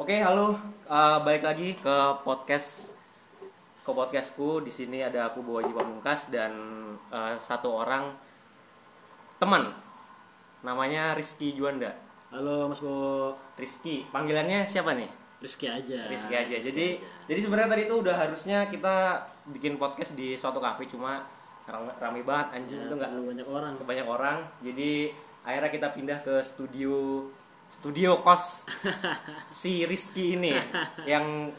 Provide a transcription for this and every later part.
Oke, halo. Eh, balik lagi ke podcast ke podcastku. Di sini ada aku Bawaji Pamungkas dan eh, satu orang teman. Namanya Rizky Juanda. Halo Mas Bo, Rizky, panggilannya siapa nih? Rizky aja. Rizky aja. Jadi aja. jadi sebenarnya tadi itu udah harusnya kita bikin podcast di suatu kafe cuma ram- rame banget anjing Ya, itu nggak banyak orang. sebanyak orang. Jadi akhirnya kita pindah ke studio studio kos si Rizky ini yang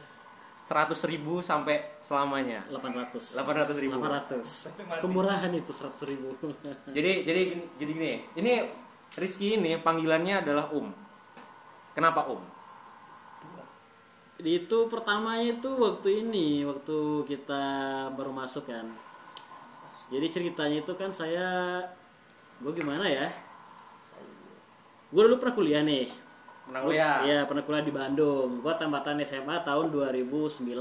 100.000 ribu sampai selamanya. 800. 800 ribu. 800. Kemurahan itu 100 ribu. Jadi jadi jadi gini, ini Rizky ini panggilannya adalah Um. Kenapa Um? itu pertamanya itu waktu ini, waktu kita baru masuk kan. Jadi ceritanya itu kan saya, gue gimana ya? Gue dulu pernah kuliah nih. Pernah kuliah? Iya pernah kuliah di Bandung. Gue tambatan SMA tahun 2009.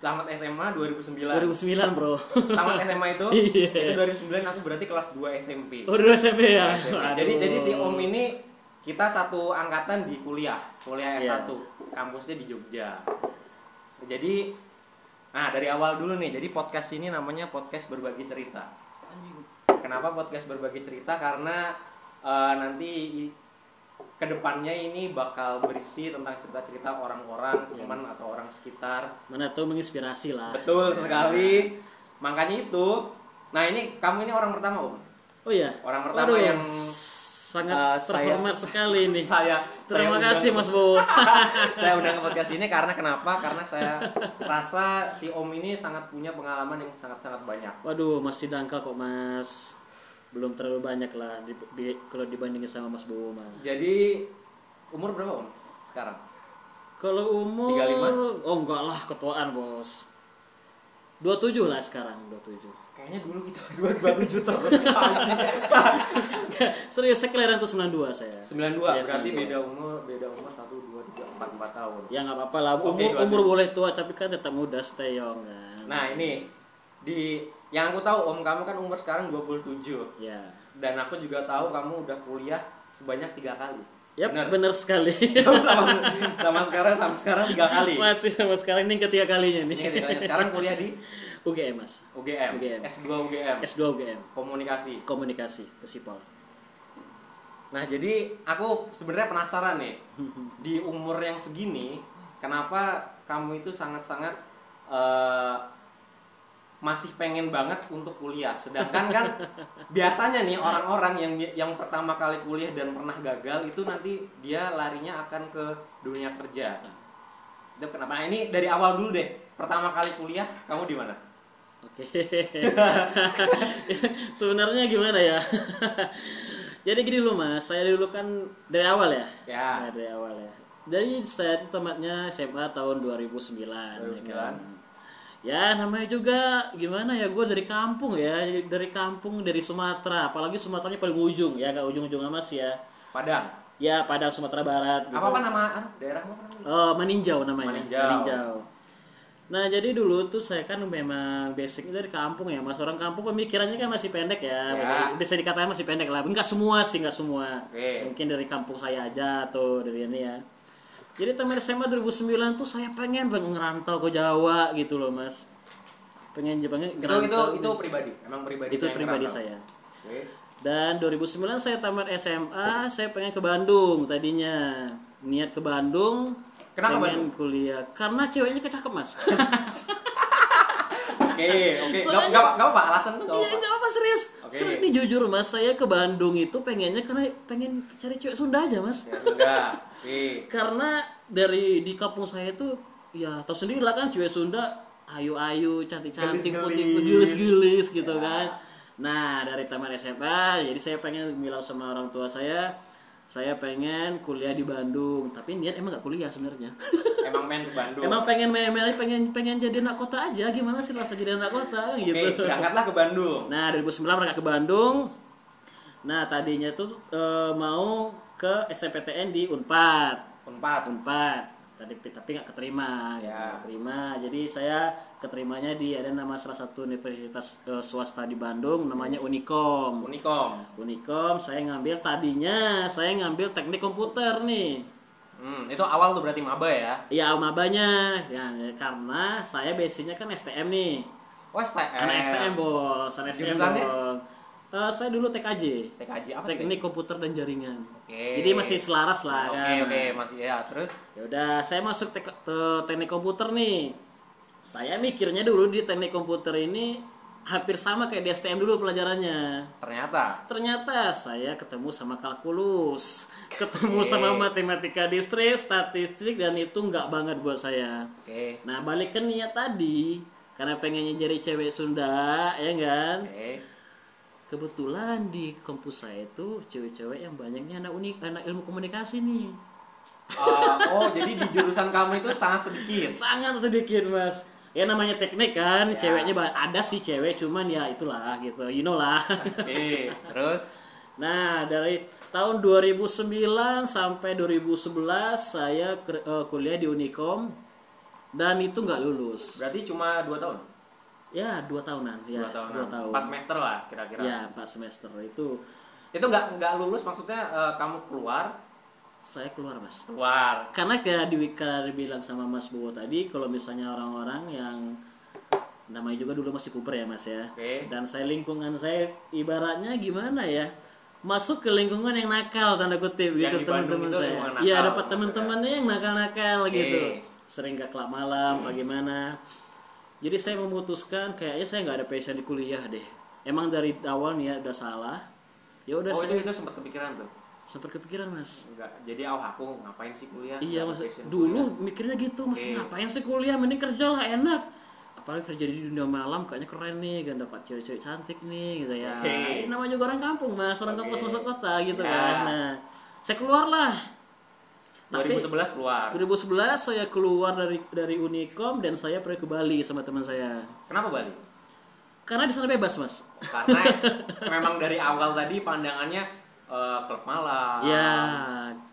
Tamat SMA 2009. 2009 bro. Tamat SMA itu? Iya. Itu 2009 aku berarti kelas 2 SMP. Oh dulu SMP ya. SMP. Aduh. Jadi jadi si Om ini kita satu angkatan di kuliah, kuliah S1. Iya. Kampusnya di Jogja. Jadi nah dari awal dulu nih. Jadi podcast ini namanya podcast berbagi cerita. Kenapa podcast berbagi cerita? Karena eh, nanti ke depannya ini bakal berisi tentang cerita-cerita orang-orang, Iya. teman atau orang sekitar Mana tuh menginspirasi lah. Betul sekali. Makanya itu. Nah ini kamu ini orang pertama om. Oh iya. Orang pertama Waduh, yang sangat saya- terhormat sekali nih. Saya. Terima saya kasih Mas Bo. saya undang ke podcast ini karena kenapa? Karena saya rasa si om ini sangat punya pengalaman yang sangat-sangat banyak. Waduh, masih dangkal kok Mas. Belum terlalu banyak lah di, di- kalau dibandingin sama Mas Bo mah. Jadi umur berapa om sekarang? Kalau umur 35? oh enggak lah ketuaan, Bos. 27 lah sekarang, 27. Kayaknya dulu kita dua dua tujuh terus. Serius saya kelahiran tuh 92 saya. 92 Iya, berarti 92. beda umur beda umur satu dua tiga empat empat tahun. Ya nggak apa-apa lah. Umur, 27. umur boleh tua tapi kan tetap muda stay young kan. Nah ini di yang aku tahu om kamu kan umur sekarang 27 Ya. dan aku juga tahu kamu udah kuliah sebanyak tiga kali. Yap, Benar. benar sekali. sama, sama sekarang sama sekarang tiga kali. Masih sama sekarang ini ketiga kalinya nih. Ini ketiganya. Sekarang kuliah di UGM Mas. UGM, UGM. S2 UGM, S2 UGM. komunikasi. Komunikasi ke Sipol. Nah jadi aku sebenarnya penasaran nih di umur yang segini kenapa kamu itu sangat-sangat eh, masih pengen banget untuk kuliah sedangkan kan biasanya nih orang-orang yang yang pertama kali kuliah dan pernah gagal itu nanti dia larinya akan ke dunia kerja itu kenapa Nah, ini dari awal dulu deh pertama kali kuliah kamu di mana Oke. Sebenarnya gimana ya? Jadi gini dulu Mas, saya dulu kan dari awal ya. Ya. Nah, dari awal ya. Jadi saya itu tamatnya SMA tahun 2009. 2009. Ya, kan? Ya namanya juga gimana ya gue dari kampung ya dari kampung dari Sumatera apalagi Sumateranya paling ujung ya gak ujung-ujung amat sih ya Padang ya Padang Sumatera Barat gitu. apa apa nama ah, daerahmu apa Oh, Maninjau namanya. Maninjau. Nah, jadi dulu tuh saya kan memang basicnya dari kampung ya, Mas. Orang kampung pemikirannya kan masih pendek ya. Ya. Bisa dikatakan masih pendek lah. Enggak semua sih, enggak semua. Oke. Mungkin dari kampung saya aja atau dari ini ya. Jadi tamat SMA 2009 tuh saya pengen banget ngerantau ke Jawa gitu loh, Mas. Pengen banget itu itu itu pribadi emang pribadi itu pribadi ngerantau. saya. Oke. Dan 2009 saya tamat SMA, saya pengen ke Bandung tadinya. Niat ke Bandung. Kenapa pengen kuliah? Karena ceweknya kecakep, Mas. Oke, oke. Gak Soalnya- gak gak apa alasan tuh gak Iya, apa. serius. Oke. Serius nih jujur, Mas. Saya ke Bandung itu pengennya karena pengen cari cewek Sunda aja, Mas. Ya sudah. Oke. Karena dari di kampung saya itu ya tahu sendiri lah kan cewek Sunda ayu-ayu, cantik-cantik, Gelis-gelis. putih, gelis-gelis gitu Ya. kan. Nah, dari taman SMA, jadi saya pengen bilang sama orang tua saya, saya pengen kuliah di Bandung, tapi niat emang gak kuliah sebenarnya. Emang main ke Bandung. emang pengen main-main, pengen pengen jadi anak kota aja, gimana sih rasa jadi anak kota Oke, gitu. berangkatlah ke Bandung. Nah, 2009 mereka ke Bandung. Nah, tadinya tuh eh, mau ke SNPTN di Unpad. Unpad. Unpad. Tadi tapi nggak keterima, gitu. Ya. Nggak keterima. Jadi saya keterimanya di ada nama salah satu universitas eh, swasta di Bandung namanya Unikom. Unikom. Unikom saya ngambil tadinya saya ngambil teknik komputer nih. Hmm, itu awal tuh berarti maba ya. Ya mabanya ya karena saya basicnya kan STM nih. Oh, STM. Anak STM bos, anak STM Jurusannya? bos. Eh, saya dulu TKJ, TKJ apa? teknik komputer dan jaringan. Oke. Jadi masih selaras lah Oke, kan. oke, masih ya. Terus Ya udah, saya masuk tek- ke teknik komputer nih. Saya mikirnya dulu di teknik komputer ini hampir sama kayak di STM dulu pelajarannya. ternyata Ternyata saya ketemu sama kalkulus, ketemu Oke. sama matematika distrik, statistik dan itu nggak banget buat saya. oke. Nah balik ke niat tadi, karena pengennya jadi cewek Sunda, ya kan? Oke. Kebetulan di kampus saya itu cewek-cewek yang banyaknya anak unik, anak ilmu komunikasi nih. Ah, oh, jadi di jurusan kamu itu sangat sedikit. Sangat sedikit mas. Ya namanya teknik kan, Ya. ceweknya ada sih cewek, cuman ya itulah gitu, you know lah. Oke, terus Nah, dari tahun 2009 sampai 2011 saya eh, kuliah di Unicom dan itu nggak lulus. berarti cuma dua tahun. Ya, dua tahunan. Ya, dua tahun. dua tahun. Empat semester lah kira-kira. Ya, empat semester itu Itu nggak nggak lulus maksudnya eh, kamu keluar saya keluar mas. keluar. Karena kayak di karena dibilang sama Mas Bowo tadi, kalau misalnya orang-orang yang namanya juga dulu masih Cooper ya mas ya. Oke. Dan saya lingkungan saya ibaratnya gimana ya? Masuk ke lingkungan yang nakal tanda kutip Yang gitu teman-teman saya. Iya nakal, dapat teman-temannya yang nakal-nakal Oke. gitu. Sering ke klub malam, bagaimana? Jadi saya memutuskan kayaknya saya nggak ada passion di kuliah deh. Emang dari awal nih ya udah salah. Ya udah Oh, saya itu itu sempat kepikiran tuh. Sempat kepikiran mas. Enggak. Jadi oh aku ngapain sih kuliah? Iya mas, dulu kuliah. mikirnya gitu mas Oke. ngapain sih kuliah mending kerja lah enak. Apalagi kerja di dunia malam kayaknya keren nih kan dapat cewek-cewek cantik nih gitu ya. Oke. Ini namanya juga orang kampung mas, orang Oke. kampus masuk kota gitu Ya. kan. Nah, saya keluar lah. Tapi 2011 keluar. 2011 saya keluar dari dari Unicom dan saya pergi ke Bali sama teman saya. Kenapa Bali? Karena di sana bebas mas. Karena memang dari awal tadi pandangannya eh, klub malam. ya,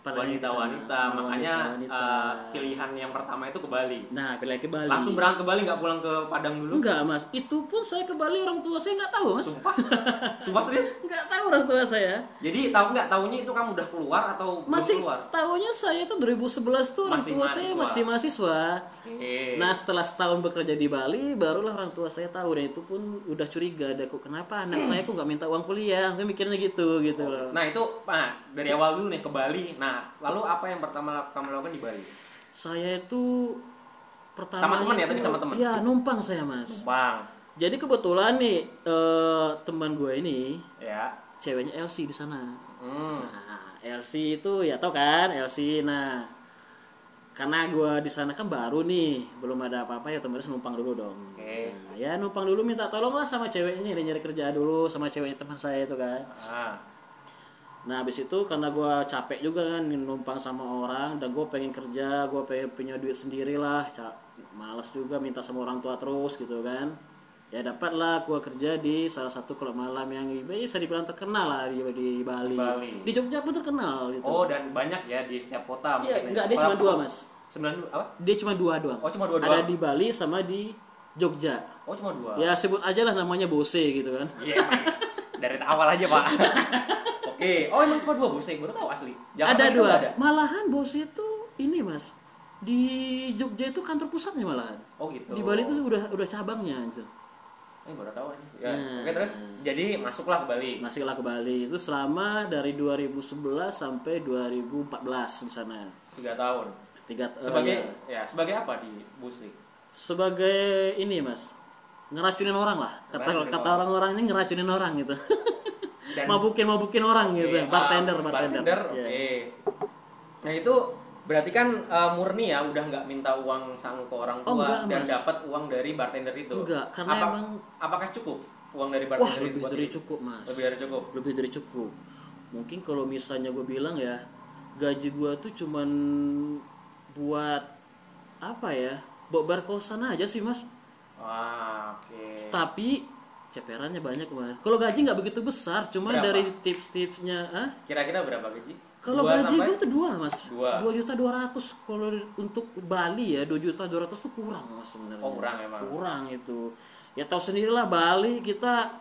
wanita-wanita, makanya eh, pilihan yang pertama itu ke Bali. Nah, pilih ke Bali. Langsung berangkat ke Bali nggak pulang ke Padang dulu? Enggak mas, itu pun saya ke Bali orang tua saya nggak tahu mas. Sumpah. Sumpah serius? Nggak tahu orang tua saya. Jadi tahu nggak tahunya itu kamu udah keluar atau Masih belum keluar? tahunya saya itu 2011 tuh orang Masih tua saya mahasiswa. masih mahasiswa. Oke. Nah setelah setahun bekerja di Bali, barulah orang tua saya tahu dan itu pun udah curiga. Ada kok kenapa anak saya kok nggak minta uang kuliah? Saya mikirnya gitu gitu loh. Nah itu, nah dari awal dulu nih ke Bali. Nah lalu apa yang pertama kamu lakukan di Bali? Saya itu pertama Sama teman ya, tadi sama teman? Iya numpang saya mas. Bang, Jadi kebetulan nih eh, teman gue ini ya. ceweknya Elsie di sana. Hmm. Nah, LC itu ya tau kan LC. Nah, karena gua di sana kan baru nih, belum ada apa-apa ya otomatis numpang dulu dong. Oke. Nah, ya numpang dulu minta tolong lah sama ceweknya dia nyari kerja dulu sama ceweknya teman saya itu kan. Ah, Nah, habis itu karena gua capek juga kan numpang sama orang dan gua pengen kerja, gua pengen punya duit sendiri lah. Males juga minta sama orang tua terus gitu kan. Ya dapatlah gua kerja di salah satu klub malam yang ya bisa dibilang terkenal lah di, di Bali. Bali. Di Jogja pun terkenal gitu. Oh dan banyak ya di setiap kota. Iya, enggak dia sekolah cuma dua mas. Sembilan apa? Dia cuma dua doang. Oh cuma dua Ada doang. di Bali sama di Jogja. Oh cuma dua. Ya sebut aja lah namanya Bose gitu kan. Iya. Dari awal aja pak. Oke. Oh emang cuma dua bosek baru tahu asli. Jakarta ada dua. ada. Malahan Bose itu ini mas di Jogja itu kantor pusatnya malahan. Oh gitu. Di Bali itu udah udah cabangnya gitu. Eh baru tahu aja. Ya. Nah. Oke terus. Jadi masuklah ke Bali. Masihlah ke Bali itu selama dari 2011 sampai 2014 di sana. Tiga tahun. Tiga eh, Sebagai ya. ya sebagai apa di Busik? sebagai ini mas ngeracunin orang lah kata Ngeracunin kata orang. orang-orang ini ngeracunin orang gitu Dan- mabukin mabukin orang gitu Oke, bartender ah, bartender, Oke. Iya. Nah itu berarti kan eh, murni ya udah nggak minta uang sang ke orang tua Oh, enggak, dan dapat uang dari bartender itu. Enggak, karena Apa- emang- apakah cukup uang dari wah bartender itu lebih dari cukup mas Lebih dari cukup. lebih dari cukup mungkin kalau misalnya gue bilang ya gaji gue tuh cuman buat apa ya buat bar kosan aja sih mas Wah, oke. tapi ceperannya banyak mas kalau gaji nggak begitu besar cuma Berapa? dari tips-tipsnya ah Kira-kira berapa gaji? Kalau gaji sampai- gue tuh dua mas, Dua. dua juta dua ratus. Kalau untuk Bali ya dua juta dua ratus tuh kurang mas sebenarnya. Oh, kurang emang. Kurang itu. Ya tahu sendirilah Bali kita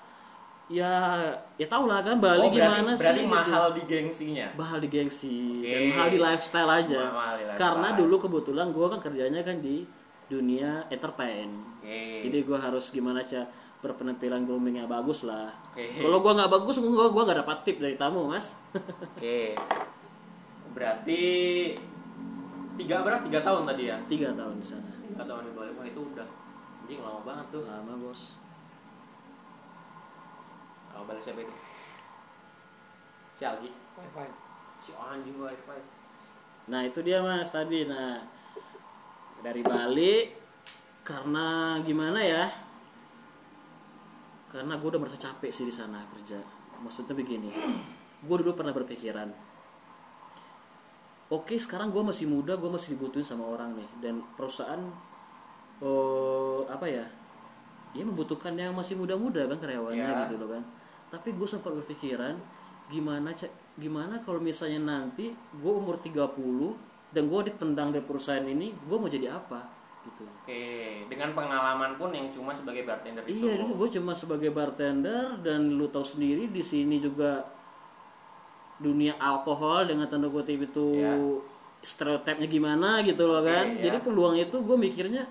ya ya tau lah kan Bali Oh, berarti, gimana berarti sih mahal gitu. di gengsinya. mahal di gengsi Oke. dan mahal di lifestyle aja Mahal di lifestyle. karena dulu kebetulan gue kan kerjanya kan di dunia entertain Oke. jadi gue harus gimana sih berpenampilan grooming yang bagus lah Oke. kalau gue nggak bagus gue gue nggak dapat tip dari tamu mas Oke. Berarti tiga berapa? Tiga tahun tadi ya? tiga tahun di sana Tiga tahun di Bali. Wah itu udah anjing lama banget tuh. lama bos Oh, balik siapa itu? Si Algi. Wifi. Si anjing wifi. Nah itu dia mas tadi. Nah dari Bali karena gimana ya? Karena gue udah merasa capek sih di sana kerja. Maksudnya begini, gue dulu pernah berpikiran, oke sekarang gue masih muda, gue masih dibutuhin sama orang nih, dan perusahaan oh apa ya? Ya membutuhkan yang masih muda-muda kan karyawannya Ya. gitu loh kan. Tapi gue sempat berpikiran gimana gimana kalau misalnya nanti gue umur 30 dan gue ditendang dari perusahaan ini, gue mau jadi apa gitu. Oke, dengan pengalaman pun yang cuma sebagai bartender itu. Iya, dulu gue cuma sebagai bartender dan lu tahu sendiri di sini juga dunia alkohol dengan tanda kutip itu Iya. stereotipnya gimana gitu loh kan. iya. Jadi peluang itu gue mikirnya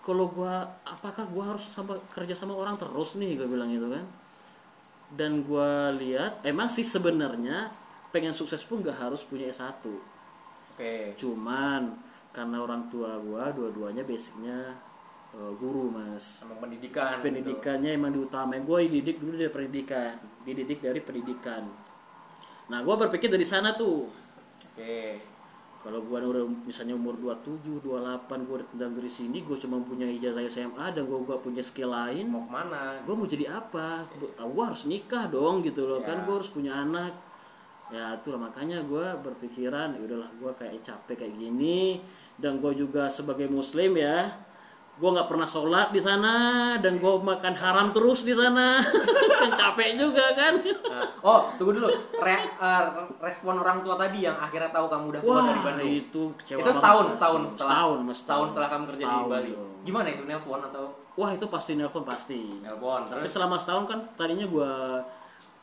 kalau gue apakah gue harus sama kerja sama orang terus nih gue bilang gitu kan. Dan gue lihat emang sih sebenarnya pengen sukses pun gak harus punya S1 Oke. cuman karena orang tua gua dua-duanya basicnya eh, guru mas Sama pendidikan. gitu. pendidikannya emang diutamain gue dididik dulu dari pendidikan dididik dari pendidikan nah gua berpikir dari sana tuh Oke. kalau gua udah misalnya umur 27, 28 gua datang dari sini gua cuma punya ijazah SMA dan gua gak punya skill lain Mau ke mana? gue mau jadi apa gue harus nikah dong gitu loh kan Ya. gue harus punya anak ya itulah makanya gue berpikiran ya udahlah gue kayak capek kayak gini dan gue juga sebagai muslim ya gue nggak pernah sholat di sana dan gue makan haram terus di sana kan capek juga kan Nah, oh, tunggu dulu. Re- eh, respon orang tua tadi yang akhirnya tahu kamu udah keluar wah dari Bandung. itu kecewa Itu setahun, setahun setelah setahun setahun setelah kamu kerja di Setahun Bali. dong. Gimana itu nelpon atau wah itu pasti nelpon pasti nelpon Tapi terus? selama setahun kan tadinya gua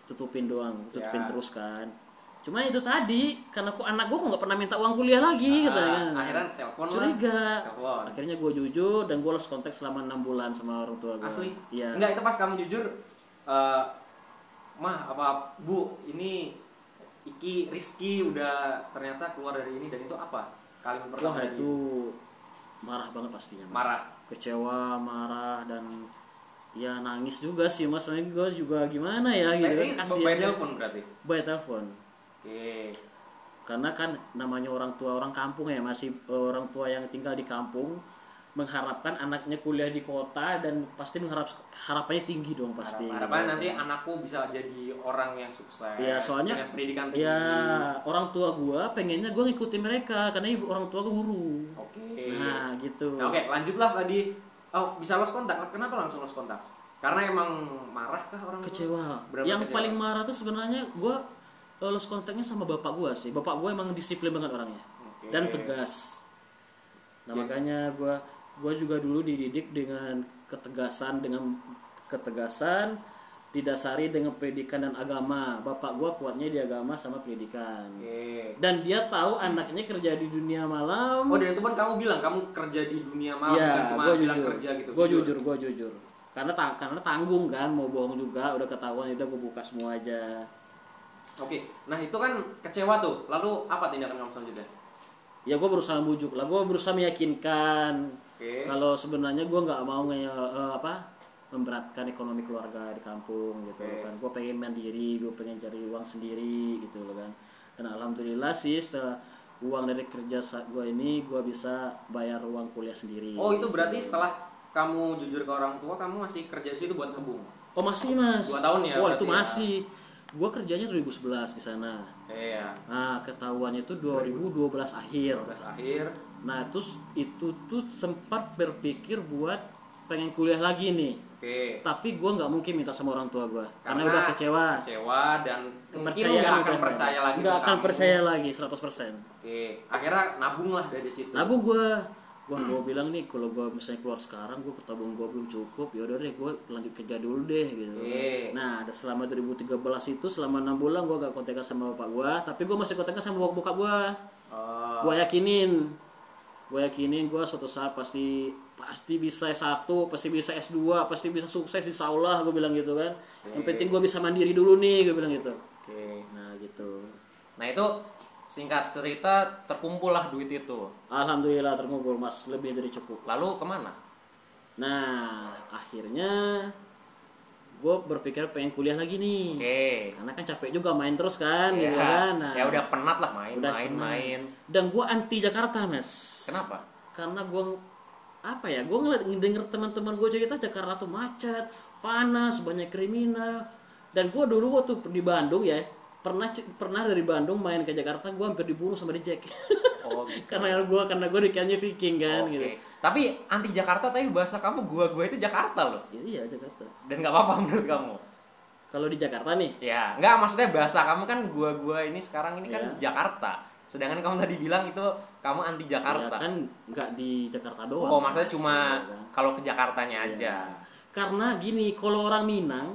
tutupin doang, tutupin Ya. terus kan. Cuma itu tadi karena kok anak gua kok nggak pernah minta uang kuliah lagi Ah, gitu kan. akhirnya telepon curiga. Telepon. Akhirnya gua jujur dan gua lost kontak selama enam bulan sama orang tua gua. Asli? Iya. Enggak, itu pas kamu jujur eh mah apa Bu, ini Iki Rizky udah ternyata keluar dari ini dan itu apa? Kalimat pertama Wah itu marah banget pastinya mas. Marah. Kecewa, marah dan ya nangis juga sih mas. Gua juga gimana ya gitu Berarti kan by kasihan. telepon berarti. By telepon. Oke. karena kan namanya orang tua orang kampung ya masih eh, orang tua yang tinggal di kampung mengharapkan anaknya kuliah di kota dan pasti mengharap harapannya tinggi dong pasti Harap- Harapannya nanti anakku bisa jadi orang yang sukses. Iya, soalnya- pendidikan tinggi. ya orang tua gua pengennya gua ngikutin mereka karena ibu orang tua gua guru Oke. nah gitu Nah, Oke, lanjutlah tadi. Oh, bisa lost kontak. Kenapa langsung lost kontak? Karena emang marah kah orang kecewa yang kecewa? paling marah tuh sebenarnya gua eh, lost kontaknya sama bapak gua sih bapak gua emang disiplin banget orangnya Oke. dan tegas. Nah Oke. makanya gua gua juga dulu dididik dengan ketegasan dengan ketegasan didasari dengan pendidikan dan agama. Bapak gua kuatnya di agama sama pendidikan. Oke. Dan dia tahu anaknya kerja di dunia malam. Oh, dan itu kan kamu bilang kamu kerja di dunia malam Iya, bukan cuma gua bilang jujur. kerja gitu. Gua jujur, gua jujur. Karena tang karena tanggung kan, mau bohong juga udah ketahuan udah gua buka semua aja. Oke. Nah, itu kan kecewa tuh. Lalu apa tindakan kamu selanjutnya? Ya gua berusaha bujuk lah, gua berusaha meyakinkan Oke. Kalau sebenarnya gue nggak mau nge eh, apa memberatkan ekonomi keluarga di kampung gitu Oke. kan. Gue pengen mandiri, gue pengen cari uang sendiri gitu loh kan. Dan alhamdulillah sih setelah uang dari kerja gue ini gue bisa bayar uang kuliah sendiri. Oh, itu berarti setelah kamu jujur ke orang tua, kamu masih kerja di situ buat nabung. Oh masih mas. Dua tahun ya Wah itu ya? Gue kerjanya 2011 di sana. Iya. Nah ketahuannya itu 2012 akhir. 12 akhir. Nah terus itu tuh sempat berpikir buat pengen kuliah lagi nih. Oke. tapi gue nggak mungkin minta sama orang tua gue karena, Karena udah kecewa Kecewa dan mungkin kepercayaan nggak akan udah percaya lagi nggak akan kamu. percaya lagi 100% Oke. Akhirnya nabung lah dari situ. lalu gue wah gue bilang nih kalau gue misalnya keluar sekarang gue ketabung gue belum cukup ya udah deh gue lanjut kerja dulu deh gitu. Oke. nah ada selama 2013 itu selama enam bulan gue gak kontekan sama bapak gue tapi gue masih kontekan sama bokap gue Oh, gue yakinin. Gue yakinin gue suatu saat pasti pasti bisa S1 pasti bisa S2 pasti bisa sukses insya Allah gue bilang gitu kan. Yang penting gue bisa mandiri dulu nih gue bilang gitu. Oke. nah gitu. Nah itu singkat cerita terkumpul lah duit itu. Alhamdulillah terkumpul mas lebih dari cukup Lalu ke mana? nah akhirnya gue berpikir pengen kuliah lagi nih Oke. karena kan capek juga main terus kan Ya, gitu kan nah, ya udah penat lah main, udah main, tenang. main. dan gue anti Jakarta mas Kenapa? karena gue apa ya gue ngeliat denger teman-teman gue cerita Jakarta tuh macet panas banyak kriminal dan gue dulu waktu di Bandung ya pernah pernah dari Bandung main ke Jakarta gue hampir dibunuh sama di Jack Oh gitu. karena gue karena gue dikiranya Viking kan Oke. gitu Tapi anti Jakarta tapi bahasa kamu gua-gua itu Jakarta loh. Ya, iya Jakarta Dan nggak apa-apa menurut kamu. kalau di Jakarta nih Ya, nggak maksudnya bahasa kamu kan gua-gua ini sekarang ini kan Ya. Jakarta. Sedangkan kamu tadi bilang itu kamu anti ya Jakarta. kan nggak di Jakarta doang oh, maksudnya cuma ya kan? kalau ke Jakartanya Iya. aja. karena gini kalau orang Minang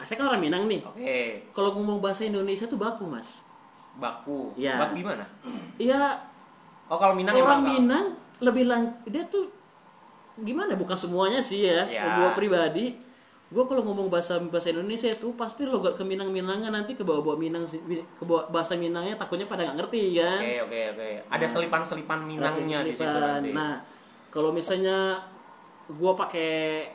saya kan orang Minang nih Oke. kalau ngomong bahasa Indonesia tuh baku mas Baku. Ya. Baku gimana? Iya Oh, kalau Minang orang emang Minang lebih lang dia tuh gimana bukan semuanya sih ya, Ya. gue pribadi gue kalau ngomong bahasa bahasa Indonesia itu pasti logat ke Minang Minangan nanti ke bawah bawah Minang ke bawah bahasa Minangnya takutnya pada nggak ngerti kan Oke, oke, oke. Ada selipan-selipan Minangnya di situ nanti. nah kalau misalnya gue pakai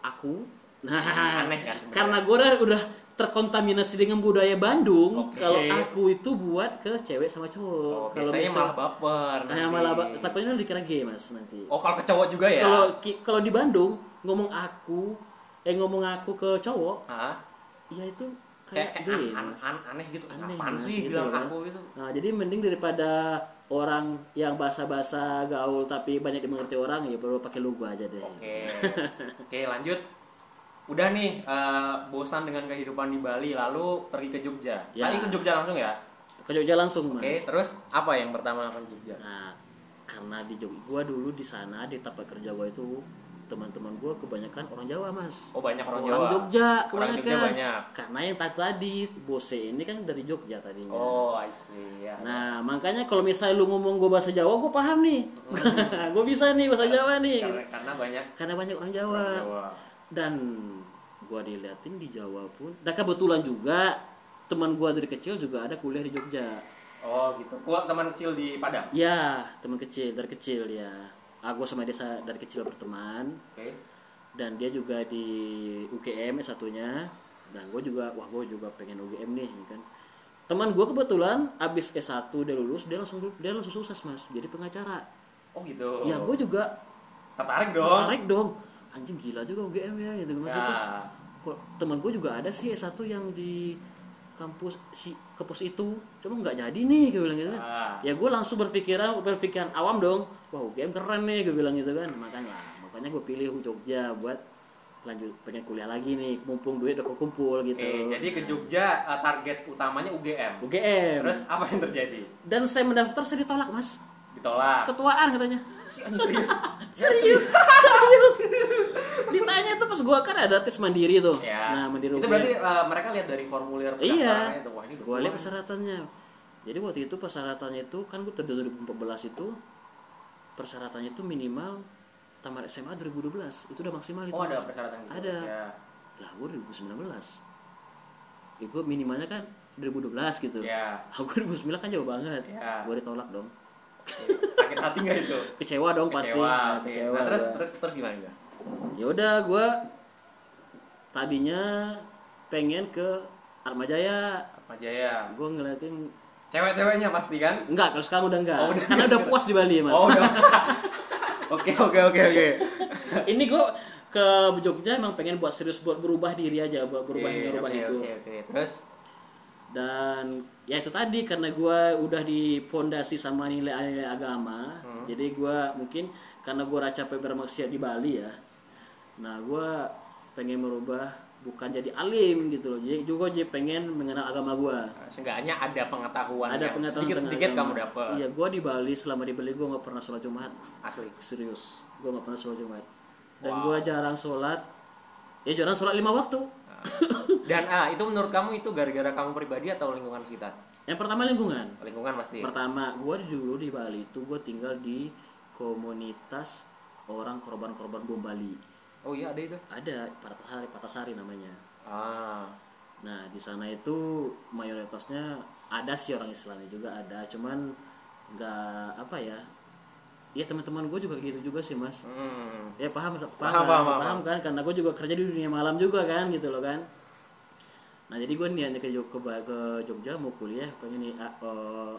aku nah Aneh kan karena gue udah udah terkontaminasi dengan budaya Bandung Oke. kalau aku itu buat ke cewek sama cowok Oh, kalau biasanya misal- malah baper. Nah, malah ba- takutnya dikira gay mas nanti. Oh, kalau ke cowok juga ya? Kalau kalau di Bandung ngomong aku, eh ngomong aku ke cowok, Hah? ya itu kayak, kayak, gay. an- mas. an- aneh gitu. Aneh, Apaan Mas, sih gitu bilang kan. aku gitu? Nah, jadi mending daripada orang yang bahasa-bahasa gaul tapi banyak dimengerti orang ya perlu pakai logo aja deh. Oke. Oke, lanjut. Udah nih eh, bosan dengan kehidupan di Bali lalu pergi ke Jogja. Ya. Tadi ke Jogja langsung ya? Ke Jogja langsung mas. Oke, terus apa yang pertama ke Jogja? Nah, karena di Jogja, gua dulu di sana di tempat kerja gua itu teman-teman gua kebanyakan orang Jawa mas. Oh, banyak orang, Orang, Jawa. Jogja Orang kebanyakan. Jogja banyak. Karena yang tadi bose ini kan dari Jogja tadinya. Oh, I see. Ya. Nah, makanya kalau misalnya lu ngomong gue bahasa Jawa, gue paham nih. gue bisa nih bahasa Jawa nih. karena, karena banyak Karena banyak orang Jawa. orang Jawa. Dan gue diliatin di Jawa pun. Dan kebetulan juga teman gue dari kecil juga ada kuliah di Jogja. Oh, gitu. Kuat teman kecil di Padang. Ya, teman kecil dari kecil ya. Aku sama dia dari kecil berteman. Oke. Dan dia juga di UGM satunya. Dan gue juga, wah gue juga pengen UGM nih kan. Teman gue kebetulan abis S1 dia lulus, dia langsung dia langsung sukses mas, jadi pengacara. Oh, gitu. Ya gue juga tertarik dong. tertarik dong. Anjing gila juga UGM ya gitu maksudnya. Ya. Kok teman gue juga ada sih S1 yang di kampus si kampus itu, cuma nggak jadi nih gue bilang gitu kan. Ah. Ya gue langsung berpikiran berpikiran awam dong. Wah UGM keren nih gue bilang gitu kan. Makanya makanya gue pilih Jogja buat lanjut pengen kuliah lagi nih mumpung duit udah kumpul gitu. Oke, jadi ke Jogja eh, target utamanya UGM. UGM. Terus apa yang terjadi? Dan saya mendaftar saya ditolak mas. Ditolak. Ketuaan katanya. Si anjing serius. serius serius ditanya tuh pas gua kan ada tes mandiri tuh Ya. nah mandiri Itu berarti eh, mereka lihat dari formulir iya itu. Wah, ini gua lihat persyaratannya jadi waktu itu persyaratannya itu kan gua tahun 2014 itu persyaratannya itu minimal tamat SMA 2012 itu udah maksimal itu Oh, ada persyaratan gitu. Ada. Ya. lah gua 2019 ya, gua minimalnya kan 2012 gitu Ya. Aku 2009 kan jauh banget Ya. gua ditolak dong. Sakit hati nggak itu? kecewa dong pasti Kecewa. Nah, oke. kecewa Nah, terus terus terus gimana ya udah gue tadinya pengen ke Armajaya Apa Jaya? gue ngeliatin Cewek-ceweknya pasti kan? enggak kalau sekarang udah enggak Oh, udah karena udah puas di Bali mas Oh, udah. Oke, oke, oke, oke. ini gue ke Jogja emang pengen buat serius buat berubah diri aja buat berubah Oke, berubah oke, hidup Oke, oke. Terus dan ya itu tadi karena gue udah dipondasi sama nilai-nilai agama Hmm. jadi gue mungkin karena gue capek bermaksiat di Bali ya nah gue pengen merubah bukan jadi alim gitu loh jadi juga jadi pengen mengenal agama gue Seenggaknya ada pengetahuan ada yang pengetahuan sedikit-sedikit tentang kamu agama. dapat. iya gue di Bali selama di Bali gue nggak pernah sholat Jumat Asli. serius gue nggak pernah sholat Jumat dan Wow. gue jarang sholat ya jarang sholat lima waktu Dan ah, itu menurut kamu itu gara-gara kamu pribadi atau lingkungan sekitar? yang pertama lingkungan Lingkungan pasti. pertama gue dulu di Bali itu gue tinggal di komunitas orang korban-korban bom Bali Oh iya ada itu. ada Patasari Patasari namanya Ah. Nah di sana itu mayoritasnya ada sih orang Islamnya juga ada, cuman nggak apa ya? Ya teman-teman gue juga gitu juga sih mas. Hmm. Ya paham paham Paham, kan? paham, paham, paham. kan? Karena gue juga kerja di dunia malam juga kan gitu loh kan. Nah jadi gue niatnya ke Jog- ke, Jogja mau kuliah pengen nih ah, eh,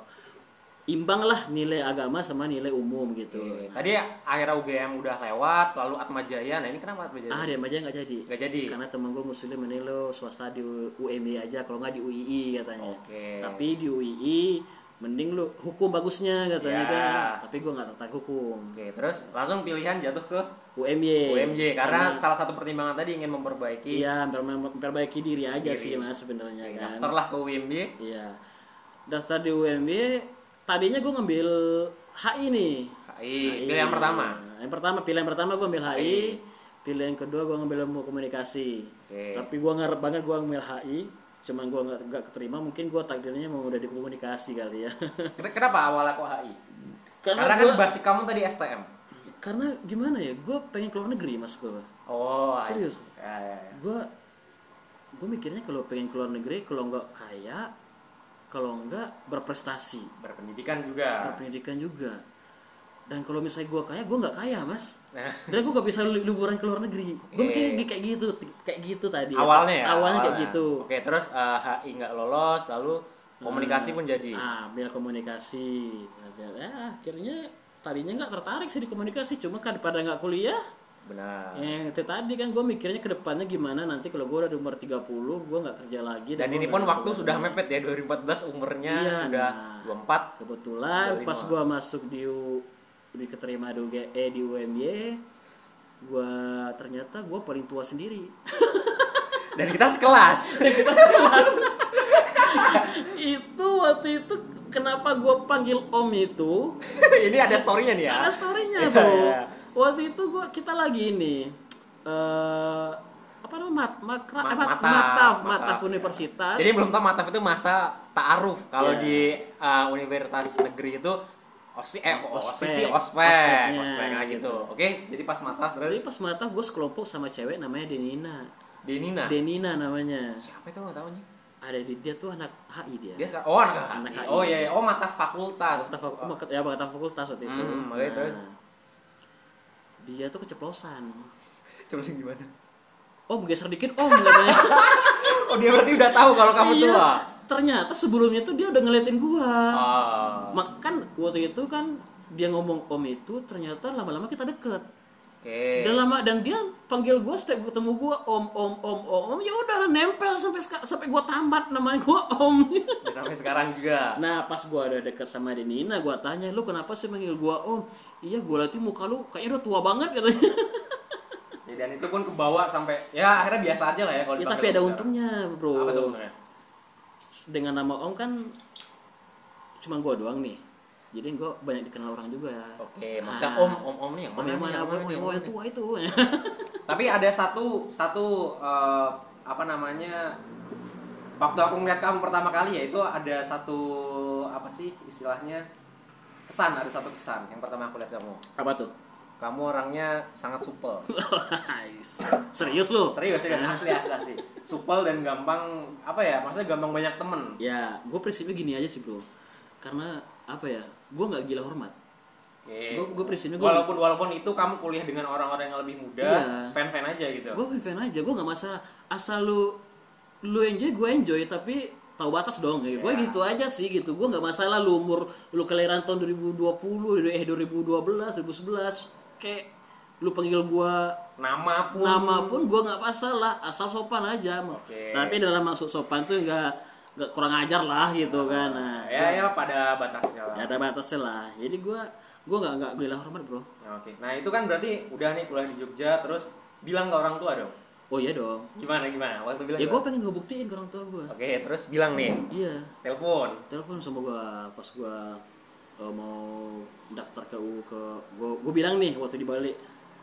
imbang lah nilai agama sama nilai umum gitu. Oke. Tadi akhirnya UGM udah lewat, lalu Atma Jaya. Nah ini kenapa Atma Jaya? Ah dia aja nggak jadi. Nggak jadi. Karena temen gue muslim lo swasta di UMY aja, kalau nggak di UII katanya. Oke. Tapi di UII mending lu hukum bagusnya katanya Ya. kan. Tapi gue nggak tertarik hukum. Oke, terus langsung pilihan jatuh ke UMY. UMJ karena salah satu pertimbangan tadi ingin memperbaiki. iya memper- memperbaiki diri aja Diri. sih mas sebenarnya Oke, kan. Daftarlah ke UMJ. Iya. Daftar di UMY tadinya gue ngambil HI nih. HI, pilihan pertama. Yang pertama pilihan pertama gue ambil HI. Pilihan kedua gue ngambil ilmu komunikasi. Oke. Tapi gue ngarep banget gue ngambil HI. Cuman gue nggak nggak keterima. Mungkin gue takdirnya mau udah di komunikasi kali ya. Ken- Kenapa awalnya kok HI? Karena, Karena, kan gua- basic kamu tadi STM. karena gimana ya? Gue pengen keluar negeri mas gue. Oh. Serius? Ya, ya, ya. Gue gue mikirnya kalau pengen keluar negeri kalau nggak kaya, kalau nggak berprestasi, Berpendidikan juga. berpendidikan juga. Dan kalau misalnya gue kaya, gue nggak kaya mas. Nah, Dan gue gak bisa li- liburan ke luar negeri. Gue Oke. mikirnya di- kayak gitu, kayak gitu tadi. awalnya ya. Awalnya kayak gitu. Oke, terus eh, HI nggak lolos, lalu komunikasi pun jadi. Ah, ambil komunikasi. Ya, akhirnya tadinya nggak tertarik sih di komunikasi, cuma kan pada nggak kuliah. Benar. Yang itu tadi kan gue mikirnya ke depannya gimana nanti kalau gue udah di umur 30, gue nggak kerja lagi. Dan ini pun waktu sudah mepet ya 2014 umurnya Iya, udah nah. 24. Kebetulan Udah pas lima. gue masuk di U, di keterima di UGE di UMY, gue ternyata gue paling tua sendiri. Dan kita sekelas. itu waktu itu kenapa gue panggil om itu ini ada story-nya nih ya. ada storynya Iya, bro iya. waktu itu gua kita lagi ini eh apa namanya mat, makra, Ma- eh, mat- mataf, mataf, mataf, mataf ya. universitas Jadi belum tahu mataf itu masa ta'aruf. Kalau Iya. di uh, universitas negeri itu osi eh Ospek. osi sih ospek, ospek nah gitu. gitu. Oke, jadi pas jadi berarti pas mataf gue sekelompok sama cewek namanya Denina Denina. Denina namanya Siapa itu nggak tahu nih? ada di dia tuh anak HI dia Dia oh anak Anak HI. HI. Oh iya, iya. oh mataf fakultas. Mataf fak- oh, ya mataf fakultas waktu itu Hmm, oke, terus? dia tuh keceplosan sih gimana? om geser dikit om katanya Oh dia berarti udah tahu kalau kamu Iya, tua. ternyata sebelumnya tuh dia udah ngeliatin gua Oh. makan waktu itu kan dia ngomong om itu ternyata lama-lama kita deket Oke. dan lama dan dia panggil gua setiap ketemu gua om om om om om ya udah nempel sampai sampai gua tamat namanya gua om Dan sampai sekarang juga. nah pas gua udah deket sama Denina gua tanya lu kenapa sih manggil gua om iya gua liatin muka lu kayaknya udah tua banget katanya Ya, dan itu pun kebawa sampai ya akhirnya biasa aja lah ya kalau ya tapi ada om sekarang. untungnya bro Apa tuh untungnya? dengan nama om kan cuma gua doang nih jadi gua banyak dikenal orang juga Oke, maksudnya Ah. om om om nih yang Om yang mana? yang Om mana nih, yang yang mana yang nih? tua itu. Tapi ada satu satu eh, apa namanya waktu aku ngeliat kamu pertama kali ya itu ada satu apa sih istilahnya kesan ada satu kesan yang pertama aku lihat kamu Apa tuh? Kamu orangnya sangat supel Serius lu? serius ya asli asli asli supel dan gampang apa ya maksudnya gampang banyak temen Ya, gue prinsipnya gini aja sih bro. Karena apa ya? Gue nggak gila hormat. Oke. Gua- gua prinsipnya gua- walaupun walaupun itu kamu kuliah dengan orang-orang yang lebih muda Iya. fan fan aja gitu Gue fan aja. Gue nggak masalah. Asal lu lu enjoy, gue enjoy. Tapi tahu batas dong. Ya. Gue Ya. gitu aja sih gitu. Gue nggak masalah lu umur lu kelahiran tahun 2020, eh 2012, 2011. Kayak lu panggil gue nama pun. nama pun gue nggak masalah asal sopan aja. Oke. tapi dalam maksud sopan tuh nggak nggak kurang ajar lah gitu kan. Nah ya ya pada batasnya lah. Ya ada batasnya lah. Jadi gue gue nggak nggak gila hormat bro. Nah, Oke, nah itu kan berarti udah nih kuliah di Jogja, terus bilang ke orang tua dong. oh iya dong. Gimana gimana? Waktu bilang. ya gue pengen ngebuktiin ke orang tua gue Oke, terus bilang nih, iya. Telepon. telepon sama gue pas gue mau daftar ke U ke gue gue bilang nih waktu di Bali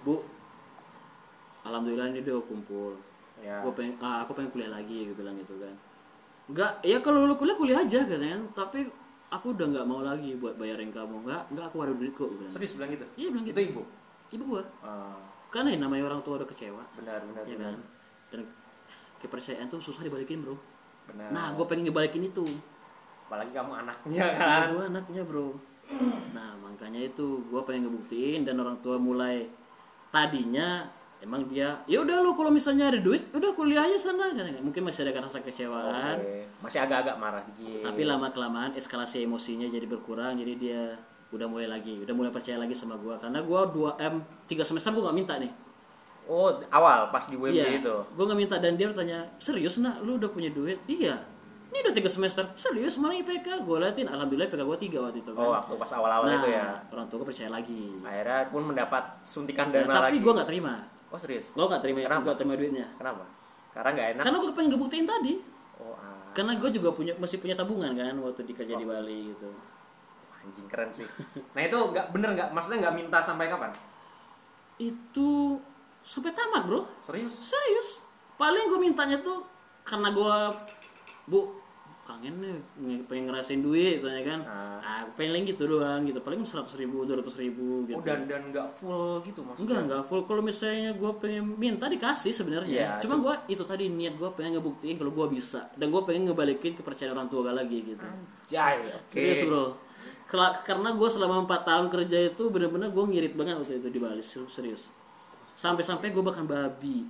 bu alhamdulillah ini udah kumpul. Ya. gue pengen ah, aku pengen kuliah lagi gue bilang gitu kan. Enggak ya kalau lu kuliah kuliah aja katanya tapi aku udah nggak mau lagi buat bayarin kamu. Enggak enggak aku ada duit kok bilang. Serius bilang gitu? iya bilang gitu. Itu ibu. ibu gue Ah, karena ya namanya orang tua udah kecewa. Benar benar ya benar. kan? Dan kepercayaan tuh susah dibalikin bro. Benar. nah gue pengen ngebalikin itu apalagi kamu anaknya Nah, kan. gue anaknya bro. Nah makanya itu gue pengen ngebuktiin dan orang tua mulai tadinya emang dia ya udah lu kalau misalnya ada duit udah kuliah aja sana mungkin masih ada rasa kecewaan Oke. Masih agak-agak marah dikit. tapi lama kelamaan eskalasi emosinya jadi berkurang jadi dia udah mulai lagi udah mulai percaya lagi sama gue karena gue 2 m 3 semester gue gak minta nih Oh, awal pas di WMB iya itu. gue gak minta dan dia bertanya serius nak lu udah punya duit iya ini udah tiga semester serius mana IPK gue liatin alhamdulillah IPK gue tiga waktu itu kan Oh, waktu pas awal-awal nah, itu ya. orang tua gue percaya lagi Akhirnya pun mendapat suntikan Nah, dana tapi lagi. gue nggak terima Oh, serius? gue nggak terima Kenapa? gue terima duitnya Kenapa? Karena nggak enak. karena gue pengen ngebuktiin tadi Oh, ah. karena gue juga punya masih punya tabungan kan waktu dikerja di Bali gitu anjing keren sih. Nah, itu nggak bener nggak? Maksudnya nggak minta sampai kapan? itu sampai tamat bro Serius? serius paling gue mintanya tuh karena gue bu kangen nih nge- pengen ngerasain duit tanya kan Ah. ah pengen gitu doang gitu paling seratus ribu dua ratus ribu gitu Oh, dan dan nggak full gitu maksudnya? Enggak, enggak full. Kalau misalnya gue pengen minta dikasih sebenarnya. Iya, Cuma gue itu tadi niat gue pengen ngebuktiin kalau gue bisa dan gue pengen ngebalikin kepercayaan orang tua gue lagi gitu. Jai, oke. Serius bro. Karena gue selama 4 tahun kerja itu bener-bener gue ngirit banget waktu itu di Bali serius. Sampai-sampai gue bahkan babi.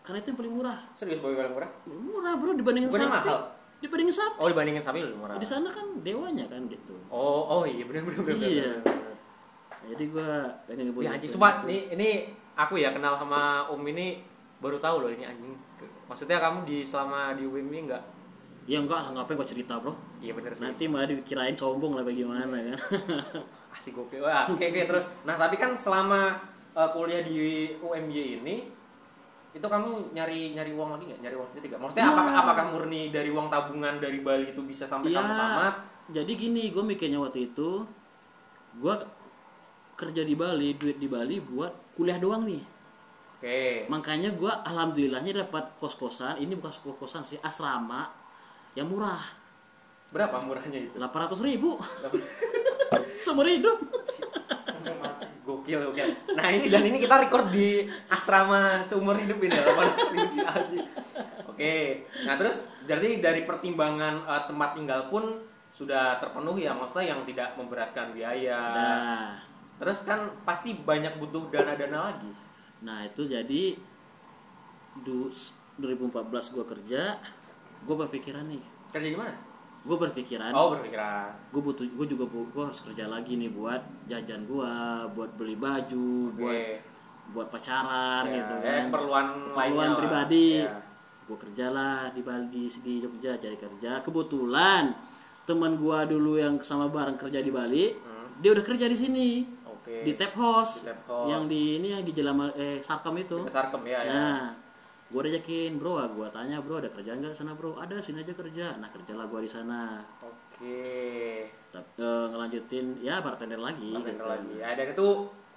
Karena itu yang paling murah. Serius babi paling murah? Murah bro dibandingin Bukannya sapi. mahal? Dibandingin sapi. Oh, dibandingin sapi lebih murah. Di sana kan dewanya kan gitu. Oh, oh iya benar benar benar. Iya. benar. Jadi gue pengen ngebuktiin. Ya anjing, sumpah ini ini aku ya kenal sama Om ini baru tahu loh ini anjing. Maksudnya kamu di selama di UIM ini enggak? Ya enggak lah, ngapain gue cerita bro. Iya bener sih. Nanti malah dikirain sombong lah bagaimana kan. Asik gokil. Wah, oke oke terus. Nah, tapi kan selama uh, kuliah di UMY ini itu kamu nyari nyari uang lagi nggak? Nyari uang sendiri nggak? Maksudnya Ya. apakah apakah murni dari uang tabungan dari Bali itu bisa sampai Ya. kamu tamat? Jadi gini, gue mikirnya waktu itu, gue kerja di Bali, duit di Bali buat kuliah doang nih. Oke. Makanya gue alhamdulillahnya dapat kos-kosan, ini bukan kos-kosan sih, asrama yang murah, Berapa murahnya itu? 800 ribu. Seumur hidup. Gokil, gokil. Nah ini dan ini kita record di asrama seumur hidup ini ya, si Alji. Oke, nah terus jadi dari pertimbangan eh, tempat tinggal pun sudah terpenuhi ya, maksudnya yang tidak memberatkan biaya. Nah, Terus kan pasti banyak butuh dana-dana lagi. nah itu jadi du, 2014 gue kerja, gue berpikiran nih, Kerja di mana? Gue berpikiran Oh berpikiran. gue butuh gue juga gue harus kerja lagi nih buat jajan gue buat beli baju buat Oke. buat pacaran Ya, gitu ya, kan keperluan keperluan pribadi Ya. gue kerjalah di Bali di, Jogja cari kerja kebetulan teman gue dulu yang sama bareng kerja di Bali Hmm, dia udah kerja di sini Oke. di tap house, Di tap house. yang di ini yang di Jalan eh Sarkem itu Sarkem ya, ya. Nah, gue ajakin bro, gue tanya bro ada kerjaan nggak sana bro? Ada sini aja kerja. Nah kerjalah gue di sana. Oke. Tapi eh, ngelanjutin ya bartender lagi. Bartender gitu. lagi. Ya, dan itu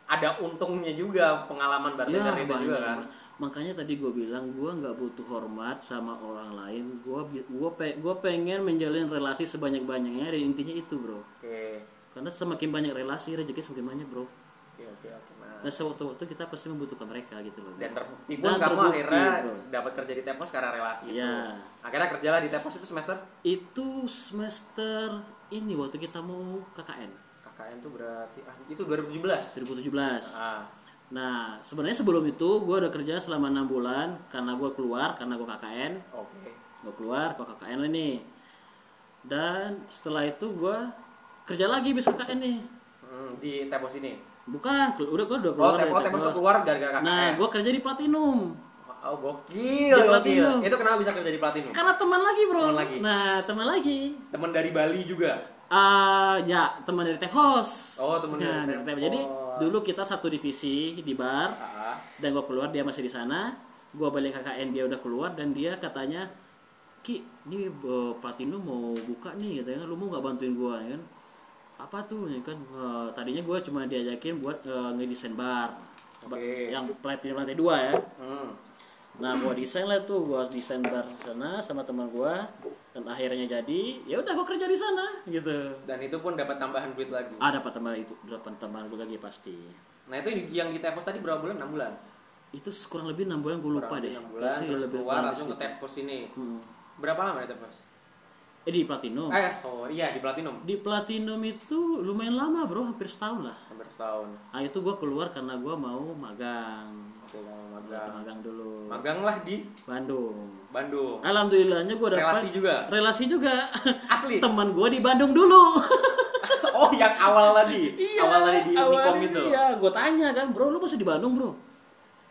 ada untungnya juga pengalaman Ya bartender itu banyak. juga kan. Makanya tadi gue bilang gue nggak butuh hormat sama orang lain. Gue gue pe, pengen menjalin relasi sebanyak banyaknya. Dan intinya itu bro. Oke. Karena semakin banyak relasi rezeki semakin banyak bro. Oke, oke, oke. Nah, Nah sewaktu-waktu kita pasti membutuhkan mereka gitu loh. dan terbukti pun Dan kamu terbukti, akhirnya dapat kerja di Tepos karena relasi itu. Iya. Akhirnya kerjalah di Tepos itu semester Itu semester ini waktu kita mau KKN KKN tuh berarti ah, itu 2017. 2017. Ah, Nah, sebenarnya sebelum itu gue udah kerja selama enam bulan karena gue keluar karena gue KKN, oke. gue keluar gue KKN ini. Dan setelah itu gue kerja lagi bisa KKN nih. Hmm, di Tepos ini. Bukan, udah gue udah Oh, keluar. dari Tepos Tepos Tepos. keluar gara-gara KKN. Nah, gue kerja di Platinum. Oh, gokil, Di gokil. Platinum. Itu kenapa bisa kerja di Platinum? Karena teman lagi bro. Teman lagi. Nah, teman lagi. Temen dari Bali juga. Ah, ya teman dari Tech House. Oh, teman Nah, dari Tech Tech- Jadi House. dulu kita satu divisi di bar. Ah, dan gue keluar dia masih di sana gua balik KKN dia udah keluar dan dia katanya Ki, ini eh, Platinum mau buka nih katanya lu mau nggak bantuin gua ya kan? Apa tuh ya kan? Eh, tadinya gua cuma diajakin buat eh, ngedesain bar. Ba- Oke. Yang Platinum lantai dua ya. Hmm. Nah, gua desain lah tuh, gua desain bar sana sama teman gua dan akhirnya jadi, ya udah gua kerja di sana gitu. Dan itu pun dapat tambahan duit lagi. Ah, dapat tambah itu, dapat tambahan dulu lagi pasti. Nah itu yang di Tepos tadi berapa bulan? 6 bulan. Itu kurang lebih enam bulan gue lupa Kurang deh. 6 bulan terus lebih keluar langsung ke. Tepos ini. Hmm. Berapa lama di Tepos? Eh di Platinum. Eh sorry ya di Platinum. Di Platinum itu lumayan lama bro, hampir setahun lah. Hampir setahun. Ah itu gue keluar karena gue mau magang. Oke lama Magang. magang. magang dulu. Magang lah di Bandung. Bandung. Alhamdulillahnya gue dapat Relasi juga. relasi juga. Asli. Teman gue di Bandung dulu. Oh yang awal tadi. awal tadi di awal Unicom itu. Iya, gue tanya kan, bro, lu masih di Bandung bro?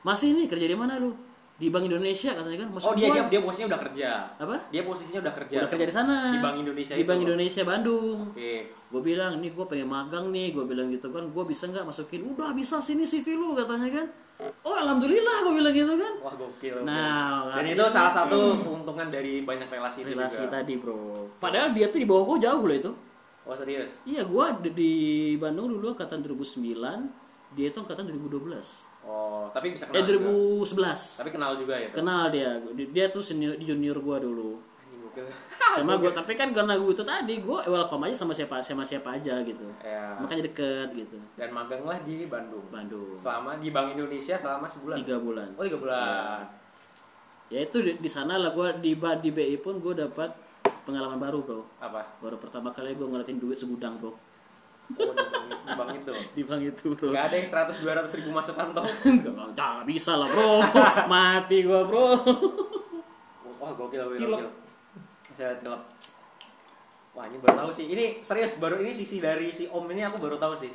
Masih nih kerja di mana lu? Di Bank Indonesia katanya kan. Maksud Oh dia, gua, dia dia posisinya udah kerja. apa? Dia posisinya udah kerja. Udah kerja di sana. Di Bank Indonesia Di itu. Bank Indonesia Bandung. Oke. Gue bilang, nih gue pengen magang nih, gue bilang gitu kan, gue bisa nggak masukin? Udah bisa sini CV lu katanya kan. Oh alhamdulillah gue bilang gitu kan. Wah gokil. Nah, Dan nah, itu salah satu keuntungan dari banyak relasi itu relasi juga. tadi bro. Padahal dia tuh di bawah gue jauh loh itu. Oh serius? Iya, gue di, di Bandung dulu angkatan 2009, dia itu angkatan 2012. Oh tapi bisa Eh kenal juga. 2011. Tapi kenal juga ya. Kenal dia. Dia tuh senior di junior gua dulu. Cuma gua tapi kan karena gua itu tadi gua welcome aja sama siapa sama siapa aja gitu. Ya. Makanya deket gitu. Dan maganglah di Bandung. Bandung. Selama di Bank Indonesia selama sebulan. Tiga bulan. Oh tiga bulan. Ya itu di, di sana lah gua di di BI pun gua dapat pengalaman baru, Bro. Apa? Baru pertama kali gua ngeliatin duit segudang, Bro. Oh di bank, itu. Di bank itu, Bro. Gak ada yang 100 200 ribu masuk kantong. Enggak, enggak bisa lah, Bro. Mati gua, Bro. Wah gokil gokil. Gokil. Saya tilep. Wah ini baru tahu sih. Ini serius baru ini sisi dari si Om ini aku baru tahu sih.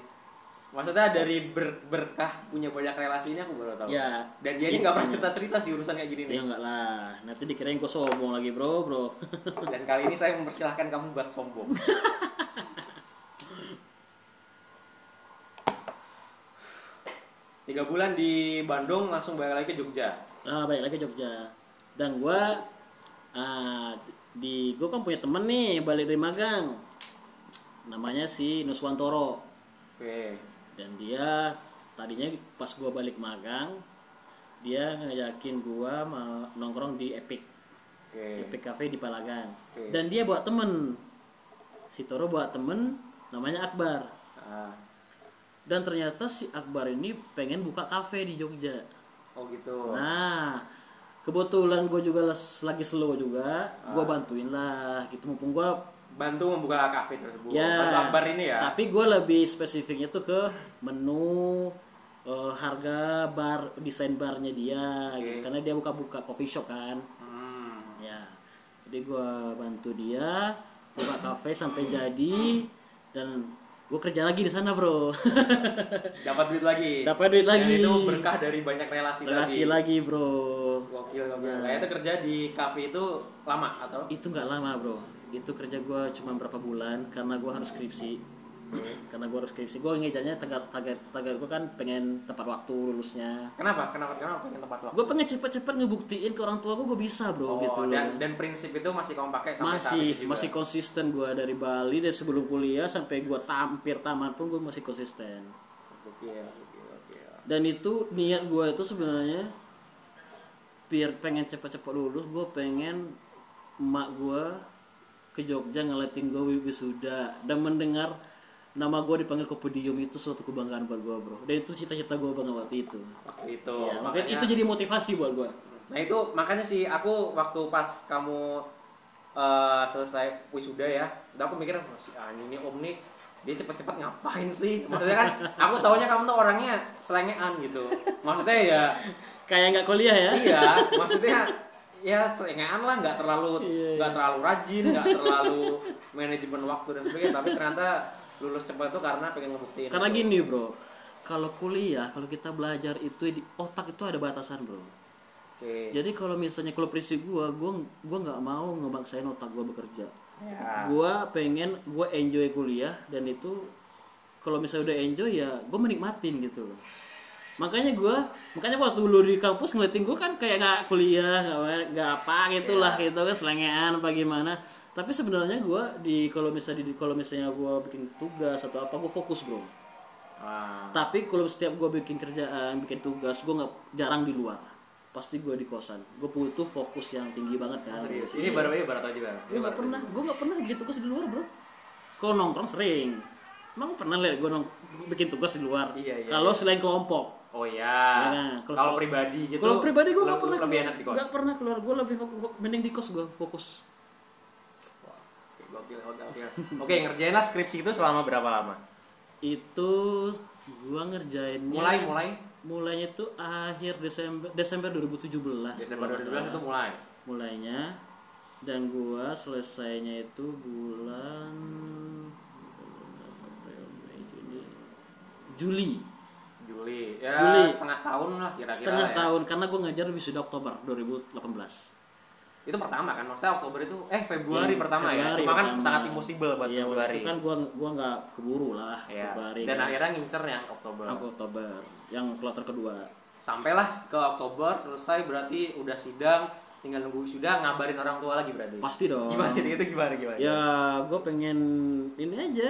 Maksudnya dari ber- berkah punya banyak relasi ini aku baru tahu. Ya. Dan dia ini nggak pernah cerita cerita sih urusan kayak gini nih. Ya enggak lah. Nanti dikirain gua sombong lagi, Bro, Bro. Dan kali ini saya mempersilahkan kamu buat sombong. Tiga bulan di Bandung langsung balik lagi ke Jogja. Nah, balik lagi ke Jogja. Dan gua ah, di gua kan punya temen nih balik dari magang. Namanya si Nuswantoro. Oke. Dan dia tadinya pas gua balik magang, dia ngajakin gua mau nongkrong di Epic. Oke. Epic Cafe di Palagan. Oke. Dan dia bawa temen. Si Toro bawa temen namanya Akbar. Ah, Dan ternyata si Akbar ini pengen buka kafe di Jogja. oh gitu. Nah, kebetulan gue juga lagi slow juga, gue Ah. bantuin lah gitu mumpung gue Bantu membuka kafe tersebut. ya. Bantu Akbar ini ya. Tapi gue lebih spesifiknya tuh ke menu, eh, harga bar, desain barnya dia, Oke. gitu. karena dia buka-buka coffee shop kan, Hmm. ya. Jadi gue bantu dia buka kafe sampai jadi dan gue kerja lagi di sana bro, Dapat duit lagi. dapat duit lagi, Dan itu berkah dari banyak relasi, relasi tadi. lagi bro. Gokil gokil. Nah. Nah, itu kerja di kafe itu lama atau? itu nggak lama bro itu kerja gue cuma berapa bulan karena gue harus skripsi karena gue harus skripsi gue ngejarnya target target target gue kan pengen tepat waktu lulusnya Kenapa? Kenapa? Kenapa pengen tempat waktu? gue pengen cepet-cepet ngebuktiin ke orang tua gue gue bisa bro Oh, gitu loh dan dan prinsip itu masih kamu pakai sampai saat masih ini juga? masih konsisten gue dari Bali dari sebelum kuliah sampai gue tampir tamat pun gue masih konsisten Gokil, gokil, gokil. dan itu niat gue itu sebenarnya biar pengen cepet-cepet lulus gue pengen emak gue ke Jogja ngeliatin gue wisuda dan mendengar nama gue dipanggil ke podium itu suatu kebanggaan buat gue bro dan itu cita-cita gue banget waktu itu Waktu itu. ya, makanya makanya, itu jadi motivasi buat gue Nah itu makanya sih aku waktu pas kamu eh, selesai wisuda ya, udah aku mikir oh, si Ani ini om nih dia cepet-cepet ngapain sih? Maksudnya kan aku taunya kamu tuh orangnya selengean gitu. Maksudnya ya kayak nggak kuliah ya iya, maksudnya ya selengean lah, nggak terlalu Iya, nggak terlalu rajin, nggak terlalu manajemen waktu dan sebagainya. Tapi ternyata lulus cepat itu karena pengen ngebuktiin. karena itu. gini bro kalau kuliah kalau kita belajar itu di otak itu ada batasan bro Oke. jadi kalau misalnya kalau prinsip gue gue gue nggak mau ngebaksain otak gue bekerja Ya. gua pengen gue enjoy kuliah dan itu kalau misalnya udah enjoy ya gue menikmatin gitu loh makanya gue makanya waktu dulu di kampus ngeliatin gue kan kayak nggak kuliah nggak apa gitu lah gitu kan selengean apa gimana. Tapi sebenarnya gue di kalau misalnya di kalau misalnya gue bikin tugas atau apa gue fokus bro. Ah, tapi kalau setiap gue bikin kerjaan bikin tugas gue nggak jarang di luar. Pasti gue di kosan. Gue butuh fokus yang tinggi banget kan. Serius. Iya. Ini baru ini baru tahu juga. gue nggak pernah gue nggak pernah bikin tugas di luar bro. Kalau nongkrong sering. Emang pernah lihat gue nong bikin tugas di luar? Iya, iya, kalau selain kelompok Oh Ya, ya. nah, kalau- kalau pribadi gitu. kalau pribadi gue nggak le- pernah lebih keluar. enak di kos. nggak pernah keluar gue lebih fokus mending di kos gue fokus. Oke, ngerjain lah skripsi itu selama berapa lama? itu gue ngerjainnya Mulai mulai mulainya itu akhir Desember Desember 2017 Desember kalau nggak 2012 itu mulai. mulainya dan gua selesainya itu bulan Juli Juli. Ya, Juli. setengah tahun lah kira-kira. setengah ya. tahun karena gua ngajar wisuda Oktober 2018 Itu pertama kan? Maksudnya Oktober itu eh Februari Iya, pertama ya. Februari Cuma kan pertama. sangat impossible buat waktu Februari. itu kan gua gua nggak keburu lah Iya. Februari Dan kan. akhirnya ngincer yang Oktober. Aku Oktober yang kloter kedua Sampailah ke Oktober selesai berarti udah sidang tinggal nunggu sudah ngabarin orang tua lagi berarti. pasti dong Gimana itu, itu gimana gimana? ya gue pengen ini aja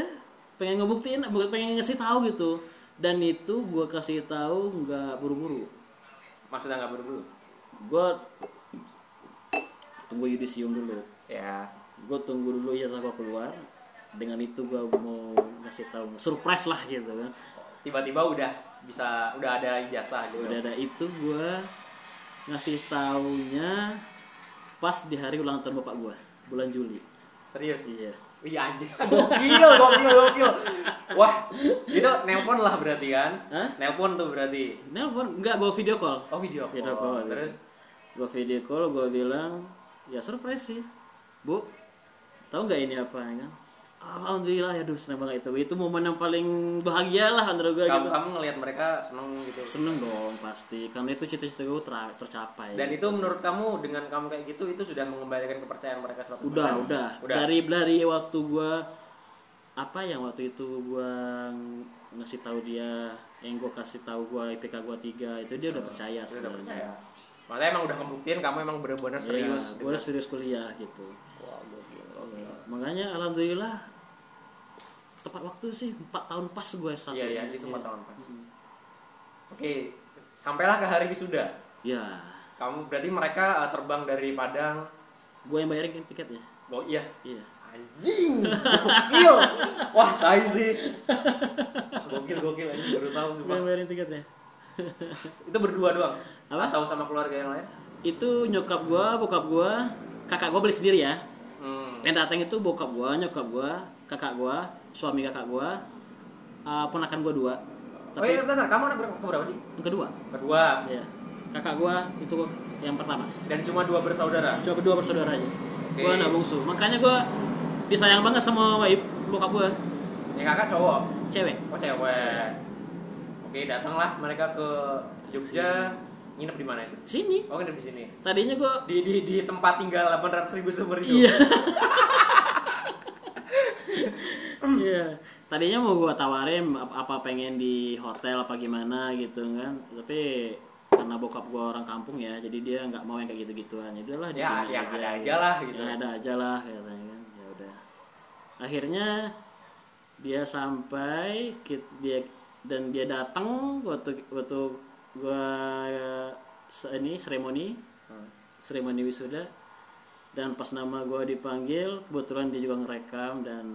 pengen ngebuktiin pengen ngasih tahu gitu dan itu gue kasih tahu nggak buru-buru Maksudnya nggak buru-buru? gue tunggu yudisium dulu Ya. gue tunggu dulu ya gue keluar dengan itu gue mau ngasih tahu surprise lah gitu kan Tiba-tiba udah bisa udah ada ijazah gitu. udah ada itu gue ngasih taunya pas di hari ulang tahun bapak gue bulan Juli Serius? iya Wih anjir, gokil, gokil, gokil. Wah, itu nelpon lah berarti kan? Hah? Nelpon tuh berarti. nelpon nggak gue video call Oh video call. Video call, Terus gue video call gue bilang ya surprise sih bu tahu nggak ini apa ya kan alhamdulillah ya seneng banget itu itu momen yang paling bahagia lah antara gue kamu gitu kamu ngelihat mereka seneng gitu. seneng dong pasti karena itu cita-cita gue ter- tercapai Dan itu menurut kamu dengan kamu kayak gitu itu sudah mengembalikan kepercayaan mereka 100%? udah udah Udah. dari dari waktu gue apa yang waktu itu gue ngasih tahu dia yang gue kasih tahu gue IPK gue tiga itu dia udah percaya Dia udah sebenarnya percaya. Makanya emang udah kembuktiin kamu emang benar-benar serius. gue udah serius kuliah gitu Wah, gokil, gokil. makanya alhamdulillah tepat waktu sih 4 tahun pas gue satu Iya, iya, itu 4 tahun pas. Oke, sampailah ke hari wisuda. ya Kamu berarti mereka uh, terbang dari Padang. gue yang bayarin tiketnya Oh iya, iya anjing. Gokil. Wah, tai sih. Gokil, gokil anjing baru tahu gue sumpah. yang bayarin tiketnya Itu berdua doang. Apa? Atau sama keluarga yang lain? itu nyokap gue bokap gue kakak gue beli sendiri ya Hmm. yang datang itu bokap gue nyokap gue kakak gue suami kakak gue uh, ponakan gue dua oh iya, benar. Kamu anak berapa, keberapa sih? yang kedua Kedua. ya kakak gue itu yang pertama Dan cuma dua bersaudara. cuma berdua bersaudara aja Oke. gue anak bungsu makanya gue disayang banget sama Waib bokap gue Yang kakak cowok. cewek Oh cewek. Oke, datanglah mereka ke Jogja. Nginep di mana itu? sini Oh, nginep di sini. tadinya gue Di di di tempat tinggal 800 ribu seumur hidup. iya iya. Tadinya mau gue tawarin apa, pengen di hotel apa gimana gitu kan. Tapi karena bokap gue orang kampung ya jadi dia nggak mau yang kayak gitu gituan ya udahlah di Ya, sini yang aja, ada aja lah gitu. yang ada aja lah katanya kan. Ya udah. Akhirnya dia sampai dia dan dia datang waktu waktu gua se- ini seremoni. Hmm. seremoni wisuda. Dan pas nama gua dipanggil kebetulan dia juga ngerekam dan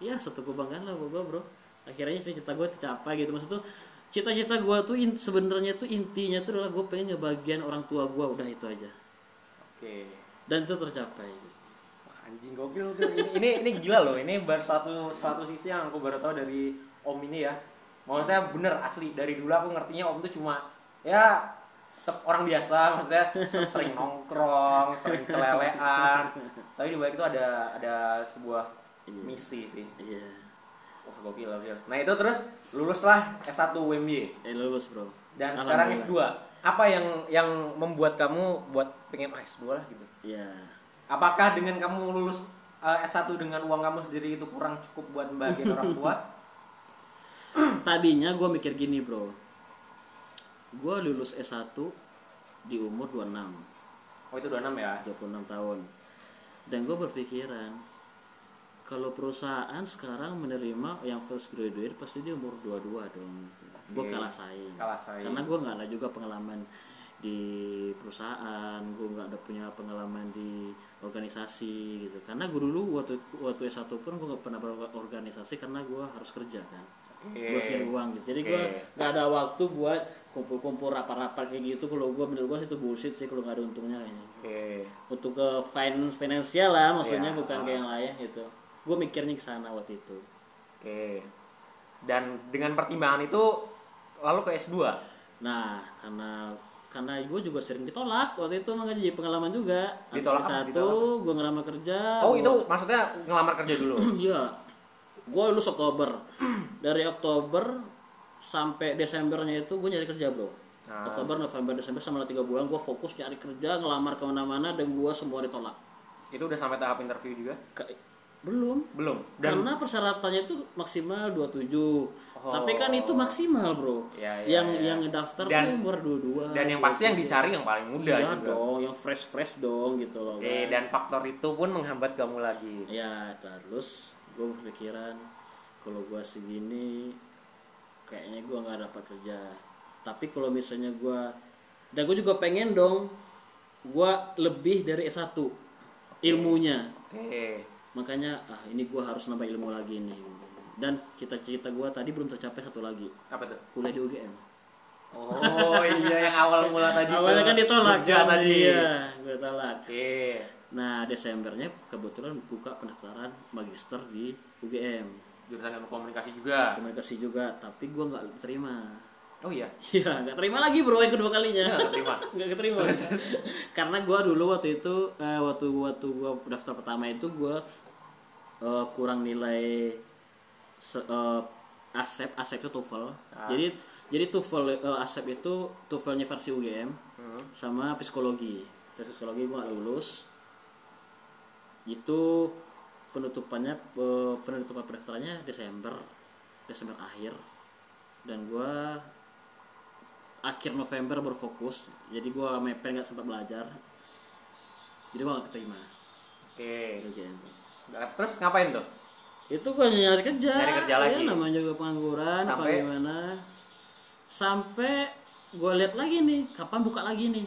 ya satu kebanggaan lah gua bro akhirnya cita-cita gue tercapai gitu maksud tuh cita-cita gua tuh in- sebenarnya tuh intinya tuh adalah gue pengen ngebagian orang tua gua udah itu aja Oke. dan itu tercapai Wah, Anjing gokil gokil. Ini, ini ini gila loh. Ini baru suatu suatu sisi yang aku baru tahu dari Om ini ya. Maksudnya bener asli dari dulu aku ngertinya Om tuh cuma ya orang biasa maksudnya se- sering nongkrong, sering celelean. Tapi di balik itu ada ada sebuah Iya. misi sih. iya Wah, gokil gokil. Nah, itu terus luluslah S1 UMY eh lulus bro dan sekarang Alhamdulillah. S2. Apa yang yang membuat kamu buat pengen ah, S2 lah gitu? ya Apakah dengan kamu lulus uh, S1 dengan uang kamu sendiri itu kurang cukup buat membahagiakan orang tua? tadinya gue mikir gini bro gue lulus S1 di umur 26 Oh itu 26 ya? 26 tahun dan gue berpikiran kalau perusahaan sekarang menerima yang first graduate pasti dia umur 22 dong gue Oke. kalah saing Kalah saing. karena gue nggak ada juga pengalaman di perusahaan gue nggak ada punya pengalaman di organisasi gitu karena gue dulu waktu waktu S1 pun gue nggak pernah berorganisasi karena gue harus kerja kan Oke. gue cari uang gitu jadi Oke. gue nggak ada waktu buat kumpul-kumpul rapat-rapat kayak gitu kalau gue menurut gue itu bullshit sih kalau nggak ada untungnya kayaknya Oke. untuk ke finance finansial lah maksudnya Iya. bukan kayak yang lain gitu gue mikirnya ke sana waktu itu Oke. Dan dengan pertimbangan itu lalu ke S2. nah karena karena gue juga sering ditolak waktu itu makanya jadi pengalaman juga Ditolak satu gue ngelamar kerja Oh gua- itu maksudnya ngelamar kerja dulu. iya gue lulus Oktober dari Oktober sampai Desembernya itu gue nyari kerja bro Ah. Oktober November Desember sama tiga bulan gue fokus nyari kerja ngelamar ke mana-mana dan gue semua ditolak itu udah sampai tahap interview juga? Belum Belum. Dan karena persyaratannya itu maksimal 27 Oh. tapi kan itu maksimal bro Ya, ya, yang ya. yang ngedaftar Dan- tuh umur 22 dan yang pasti yang 23. dicari yang paling muda iya juga. dong yang fresh fresh dong gitu loh Oke, guys. dan faktor itu pun menghambat kamu lagi. ya terus gue berpikiran kalau gue segini kayaknya gue nggak dapat kerja tapi kalau misalnya gue dan gue juga pengen dong gue lebih dari S1 ilmunya Oke. Makanya ah ini gue harus nambah ilmu lagi nih dan cita-cita gue tadi belum tercapai satu lagi Apa tuh? kuliah di UGM Oh iya yang awal mula tadi. awalnya kan ditolak kan? tadi. iya gue tolak Oke. nah Desembernya kebetulan buka pendaftaran magister di UGM Jurusan ilmu komunikasi juga. komunikasi juga tapi gue nggak terima Oh iya. Iya, nggak terima lagi bro yang kedua kalinya. Nggak terima. Nggak keterima. Karena gue dulu waktu itu, eh, waktu waktu gue daftar pertama itu gue eh, kurang nilai se- eh, asep, asep itu TOEFL. Ah. Jadi jadi TOEFL eh, asep itu TOEFL-nya versi UGM Hmm. sama psikologi. Dari psikologi gue nggak lulus. Itu penutupannya eh, penutupan pendaftarannya Desember Desember akhir dan gue akhir November berfokus jadi gue mepet nggak sempat belajar. Jadi gue gak keterima. Oke. UGM. Nah, Terus ngapain tuh? itu gue nyari kerja. Nyari kerja ya, lagi. namanya juga pengangguran Sampai? gimana. Sampai gue lihat lagi nih kapan buka lagi nih.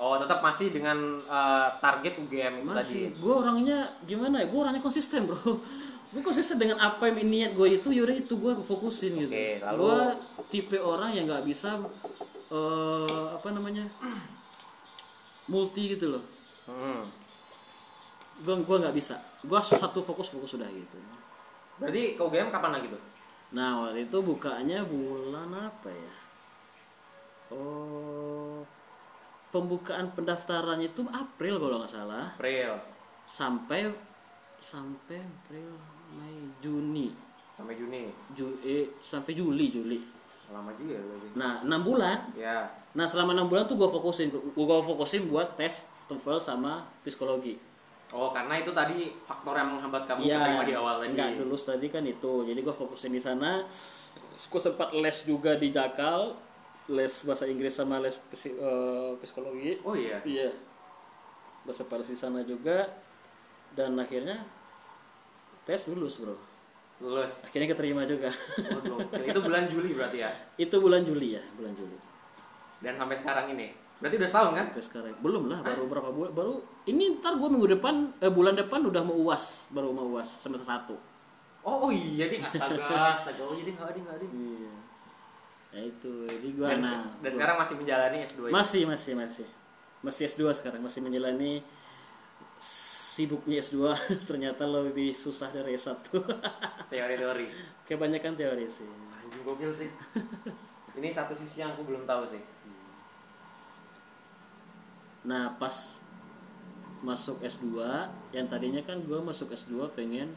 Oh tetap masih dengan eh, target UGM masih. Gue orangnya gimana ya? Gue orangnya konsisten bro. Gue konsisten dengan apa yang niat gue itu yaudah itu gue fokusin gitu. Oke, lalu- gue tipe orang yang nggak bisa eh, apa namanya multi gitu loh. Hmm. gue gua nggak bisa. Gue satu fokus fokus sudah gitu. Berarti ke UGM kapan lagi tuh? nah waktu itu bukanya bulan apa ya? Oh pembukaan pendaftaran itu April kalau nggak salah. April. Sampai sampai April Mei Juni. Sampai Juni. Ju, eh, sampai Juli Juli Lama juga ya nah enam bulan Ya. nah selama enam bulan tuh gue fokusin gue fokusin buat tes TOEFL sama psikologi Oh karena itu tadi faktor yang menghambat kamu Iya, keterima di awal tadi. nggak lulus tadi kan itu. Jadi gue fokusin di sana. Gue sempat les juga di Jakal, les bahasa Inggris sama les psi- eh, psikologi. Oh iya. Iya. Sempat les di sana juga. Dan akhirnya tes lulus bro. Lulus. Akhirnya keterima juga. Oh, itu bulan Juli berarti ya. itu bulan Juli ya, bulan Juli. Dan sampai sekarang ini. Berarti udah setahun kan? Sampai sekarang belum lah, baru berapa bulan? Baru ini ntar gue minggu depan, eh, bulan depan udah mau uas, baru mau uas semester satu. Oh, oh iya ding astaga, astaga. Oh iya ding, nggak ding, nggak ding. Iya. Ya itu, jadi gue Dan, nah. dan gua- sekarang masih menjalani S2 ya? Masih, masih, masih. Masih S2 sekarang, masih menjalani sibuknya S2 ternyata lebih susah dari S1. teori-teori. Kebanyakan teori sih. Anjing gokil sih. Ini satu sisi yang aku belum tahu sih. Nah, pas masuk S2, yang tadinya kan gue masuk S2 pengen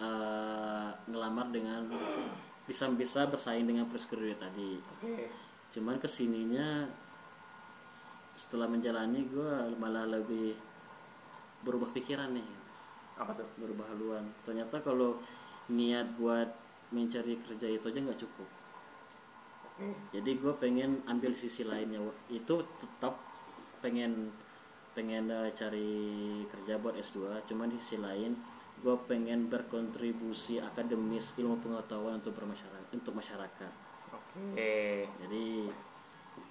eh, ngelamar dengan bisa-bisa bersaing dengan fresh graduate tadi. Oke. Cuman ke sininya setelah menjalani gue malah lebih berubah pikiran nih. Apa tuh? berubah haluan ternyata kalau niat buat mencari kerja itu aja nggak cukup jadi gue pengen ambil sisi lainnya itu tetap pengen pengen eh, cari kerja buat S2 cuman di sisi lain gue pengen berkontribusi akademis ilmu pengetahuan untuk bermasyarakat untuk masyarakat Oke. jadi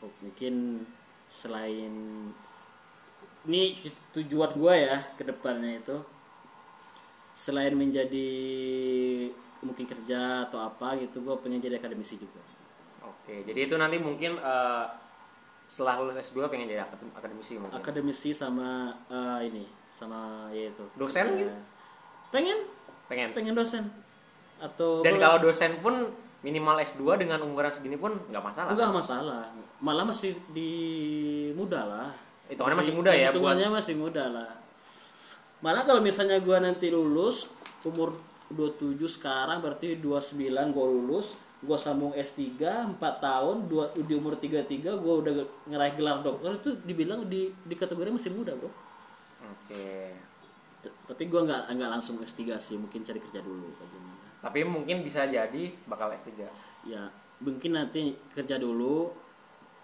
oh, mungkin selain ini tujuan gue ya ke depannya itu selain menjadi mungkin kerja atau apa gitu gue pengen jadi akademisi juga Oke, jadi itu nanti mungkin eh, setelah lulus S2 pengen jadi akadem- akademisi mungkin. akademisi sama eh, ini sama ya itu Dosen Eh, gitu? pengen pengen. pengen dosen atau Dan kalau dosen pun minimal S2 dengan umuran segini pun nggak masalah. enggak masalah malah masih di muda lah Hitungannya masih muda ya, hitungannya masih muda lah malah kalau misalnya gua nanti lulus umur 27 sekarang berarti 29 gua lulus gua sambung S3 4 tahun dua, di umur 33 gua udah ngeraih gelar dokter itu dibilang di di kategori masih muda bro Oke. T- tapi gua nggak nggak langsung S3 sih mungkin cari kerja dulu bagaimana Tapi mungkin bisa jadi bakal S3. ya mungkin nanti kerja dulu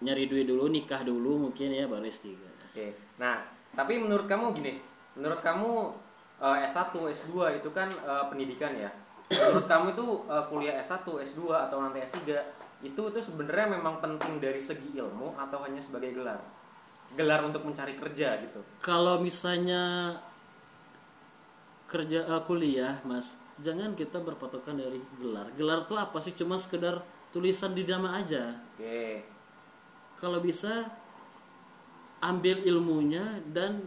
nyari duit dulu nikah dulu mungkin ya baru S3 Oke. Nah, tapi menurut kamu gini, menurut kamu eh, S1, S2 itu kan eh, pendidikan ya. Menurut kamu itu eh, kuliah S1, S2 atau nanti S3 itu itu sebenarnya memang penting dari segi ilmu atau hanya sebagai gelar? Gelar untuk mencari kerja gitu. kalau misalnya kerja eh, kuliah mas jangan kita berpatokan dari gelar gelar tuh apa sih cuma sekedar tulisan di nama aja Oke. kalau bisa ambil ilmunya dan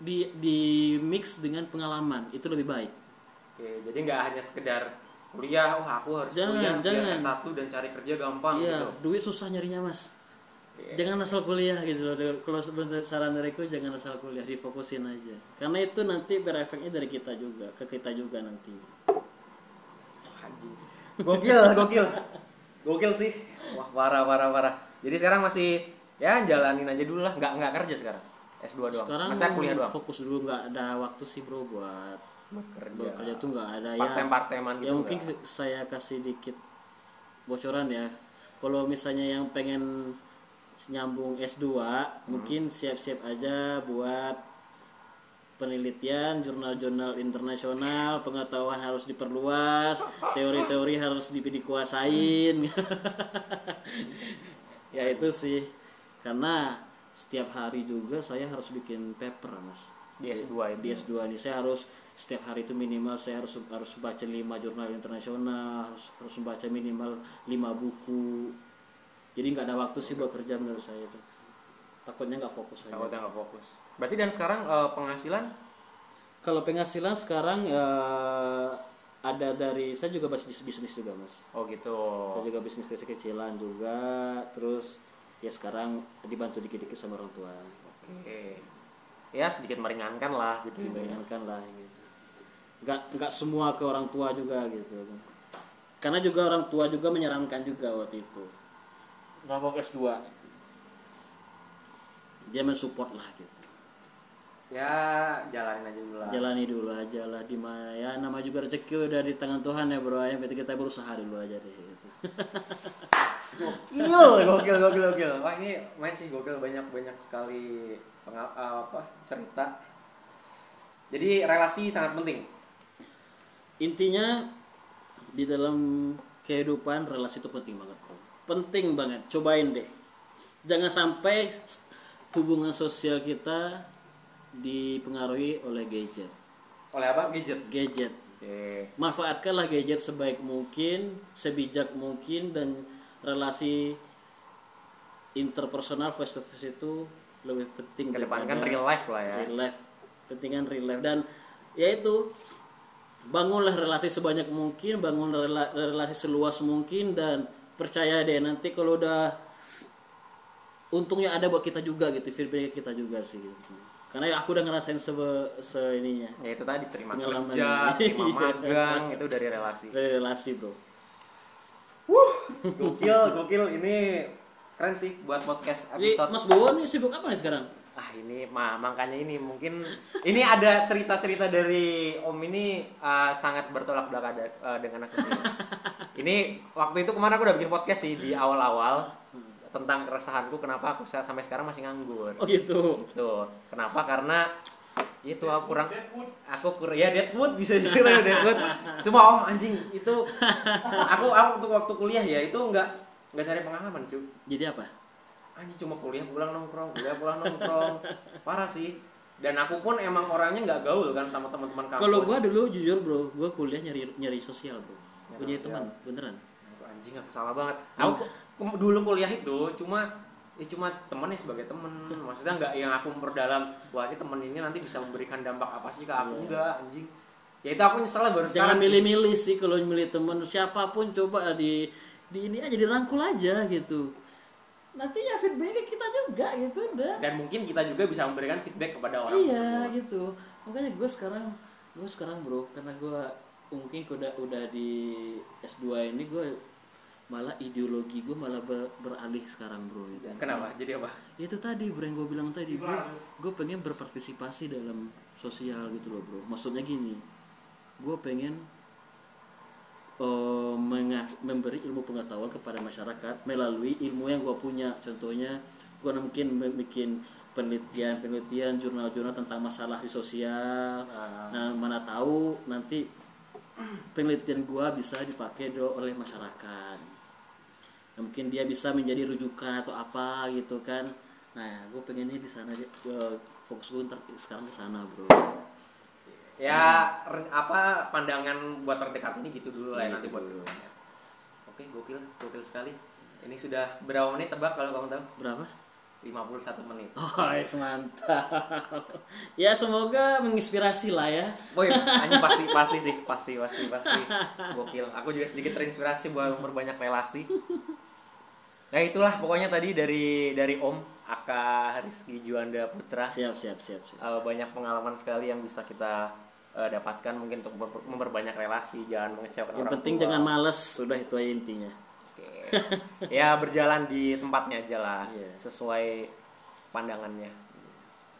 di di mix dengan pengalaman itu lebih baik Oke, jadi nggak hanya sekedar kuliah, oh aku harus Jangan, kuliah biar jangan. S1 dan cari kerja gampang iya gitu. duit susah nyarinya mas Oke. jangan asal kuliah gitu loh kalau saran dariku jangan asal kuliah difokusin aja karena itu nanti berefeknya dari kita juga ke kita juga nanti Anjing. Gokil, gokil. Gokil sih. Wah, parah parah parah. Jadi sekarang masih ya jalanin aja dulu lah, nggak nggak kerja sekarang. S2 doang. sekarang Maksudnya kuliah doang. fokus dulu nggak ada waktu sih bro buat Buat kerja. buat kerja tuh nggak ada ya Part-time part-timean gitu. ya mungkin nggak? ke- saya kasih dikit bocoran ya kalau misalnya yang pengen nyambung S2 Hmm. mungkin siap-siap aja buat penelitian jurnal-jurnal internasional pengetahuan harus diperluas teori-teori harus di- dikuasain ya itu sih karena setiap hari juga saya harus bikin paper mas. Di S2 itu. di S2 ini. Saya harus setiap hari itu minimal saya harus harus baca 5 jurnal internasional harus, harus membaca minimal 5 buku. Jadi nggak ada waktu sih buat kerja menurut saya itu. Takutnya nggak fokus aja. Takutnya nggak fokus. Berarti dan sekarang eh, penghasilan? Kalau penghasilan sekarang ya ada dari saya juga bisnis bisnis juga mas. Oh gitu. saya juga bisnis kecil-kecilan juga. Terus ya sekarang dibantu dikit-dikit sama orang tua. Oke. Ya sedikit meringankan lah gitu. dibayangkan lah gitu. Nggak nggak semua ke orang tua juga gitu. Karena juga orang tua juga menyarankan juga waktu itu. Nggak mau ke S2 dia mensupport lah gitu Ya jalanin aja dulu lah. jalani dulu aja lah di mana ya nama juga rezeki udah di tangan Tuhan ya bro ya berarti kita berusaha dulu aja deh gitu Gokil, gokil, gokil, gokil. Wah ini main sih gokil banyak banyak sekali pengal- eh, apa cerita. Jadi relasi sangat penting. intinya di dalam kehidupan relasi itu penting banget bro. penting banget cobain deh jangan sampai hubungan sosial kita dipengaruhi oleh gadget Oleh apa? Gadget. gadget Oke. manfaatkanlah gadget sebaik mungkin sebijak mungkin dan relasi interpersonal face to face itu lebih penting Kedepankan real life lah ya. real life pentingan real life dan yaitu bangunlah relasi sebanyak mungkin bangun rela- relasi seluas mungkin dan percaya deh nanti kalau udah untungnya ada buat kita juga gitu feedback kita juga sih gitu. Karena ya aku udah ngerasain sebe se ininya Ya itu tadi terima Pengalaman. kerja, terima magang itu dari relasi. dari relasi bro Gokil, gokil. Ini keren sih buat podcast jadi episode. Mas Bowo nih sibuk apa nih sekarang Ah ini mah makanya ini mungkin ini ada cerita-cerita dari Om ini uh, sangat bertolak belakang uh, dengan aku ini waktu itu ke mana aku udah bikin podcast sih di awal-awal tentang keresahanku kenapa aku sa- sampai sekarang masih nganggur. Oh gitu. Itu kenapa? Karena itu aku kurang aku kurang ya Deadwood bisa juga Deadwood. Cuma om anjing itu aku aku waktu waktu kuliah ya itu nggak nggak cari pengalaman cuy. Jadi apa? Anjing cuma kuliah pulang nongkrong, kuliah pulang nongkrong. Parah sih. Dan aku pun emang orangnya nggak gaul kan sama teman-teman kampus. Kalau gua dulu jujur bro, gua kuliah nyari nyari sosial bro. Nyari Punya teman beneran. Anjing aku salah banget. Aku ku- dulu kuliah itu cuma ya cuma temennya sebagai temen maksudnya nggak yang aku memperdalam wah ini temen ini nanti bisa memberikan dampak apa sih ke aku Iya. enggak anjing ya itu aku nyesel baru Jangan milih-milih sih kalau milih temen siapa pun coba di di ini aja dirangkul aja gitu. Nanti ya feedbacknya kita juga gitu udah. dan mungkin kita juga bisa memberikan feedback kepada orang Iya gitu. Makanya gue sekarang gue sekarang bro karena gue mungkin udah udah di S2 ini gue malah ideologi gue malah ber- beralih sekarang bro gitu. kenapa? Jadi apa? itu tadi bro yang gue bilang tadi. Gue gue pengen berpartisipasi dalam sosial gitu loh bro. Maksudnya gini gue pengen eh, mengas- memberi ilmu pengetahuan kepada masyarakat melalui ilmu yang gue punya. Contohnya gue mungkin bikin penelitian penelitian jurnal-jurnal tentang masalah di sosial. Nah, nah mana tahu nanti penelitian gue bisa dipakai do- oleh masyarakat Nah, mungkin dia bisa menjadi rujukan atau apa gitu kan nah gue pengennya di sana fokus gue ntar sekarang ke sana bro ya re- apa pandangan buat terdekat ini gitu dulu lah ya nanti buat dulu. ke depannya. oke gokil gokil sekali ini sudah berapa menit tebak kalau kamu tahu berapa 51 menit oh yes, mantap ya semoga menginspirasi lah ya Boy, anjing pasti pasti sih, pasti pasti pasti. Gokil. Aku juga sedikit terinspirasi buat memperbanyak relasi. Nah itulah pokoknya tadi dari dari Om Aka Rizky Juanda Putra siap siap siap, siap. Eh, banyak pengalaman sekali yang bisa kita eh, dapatkan mungkin untuk memper- memperbanyak relasi, jangan mengecewakan yang orang penting tua. jangan males sudah itu aja intinya Oke. ya berjalan di tempatnya aja lah, Iya. sesuai pandangannya.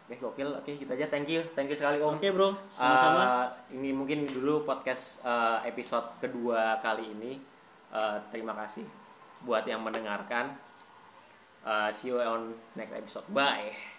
Oke gokil, oke kita aja thank you, thank you sekali Om. oke bro sama-sama Uh, ini mungkin dulu podcast uh, episode kedua kali ini. Uh, terima kasih buat yang mendengarkan. Uh, see you on next episode. Bye.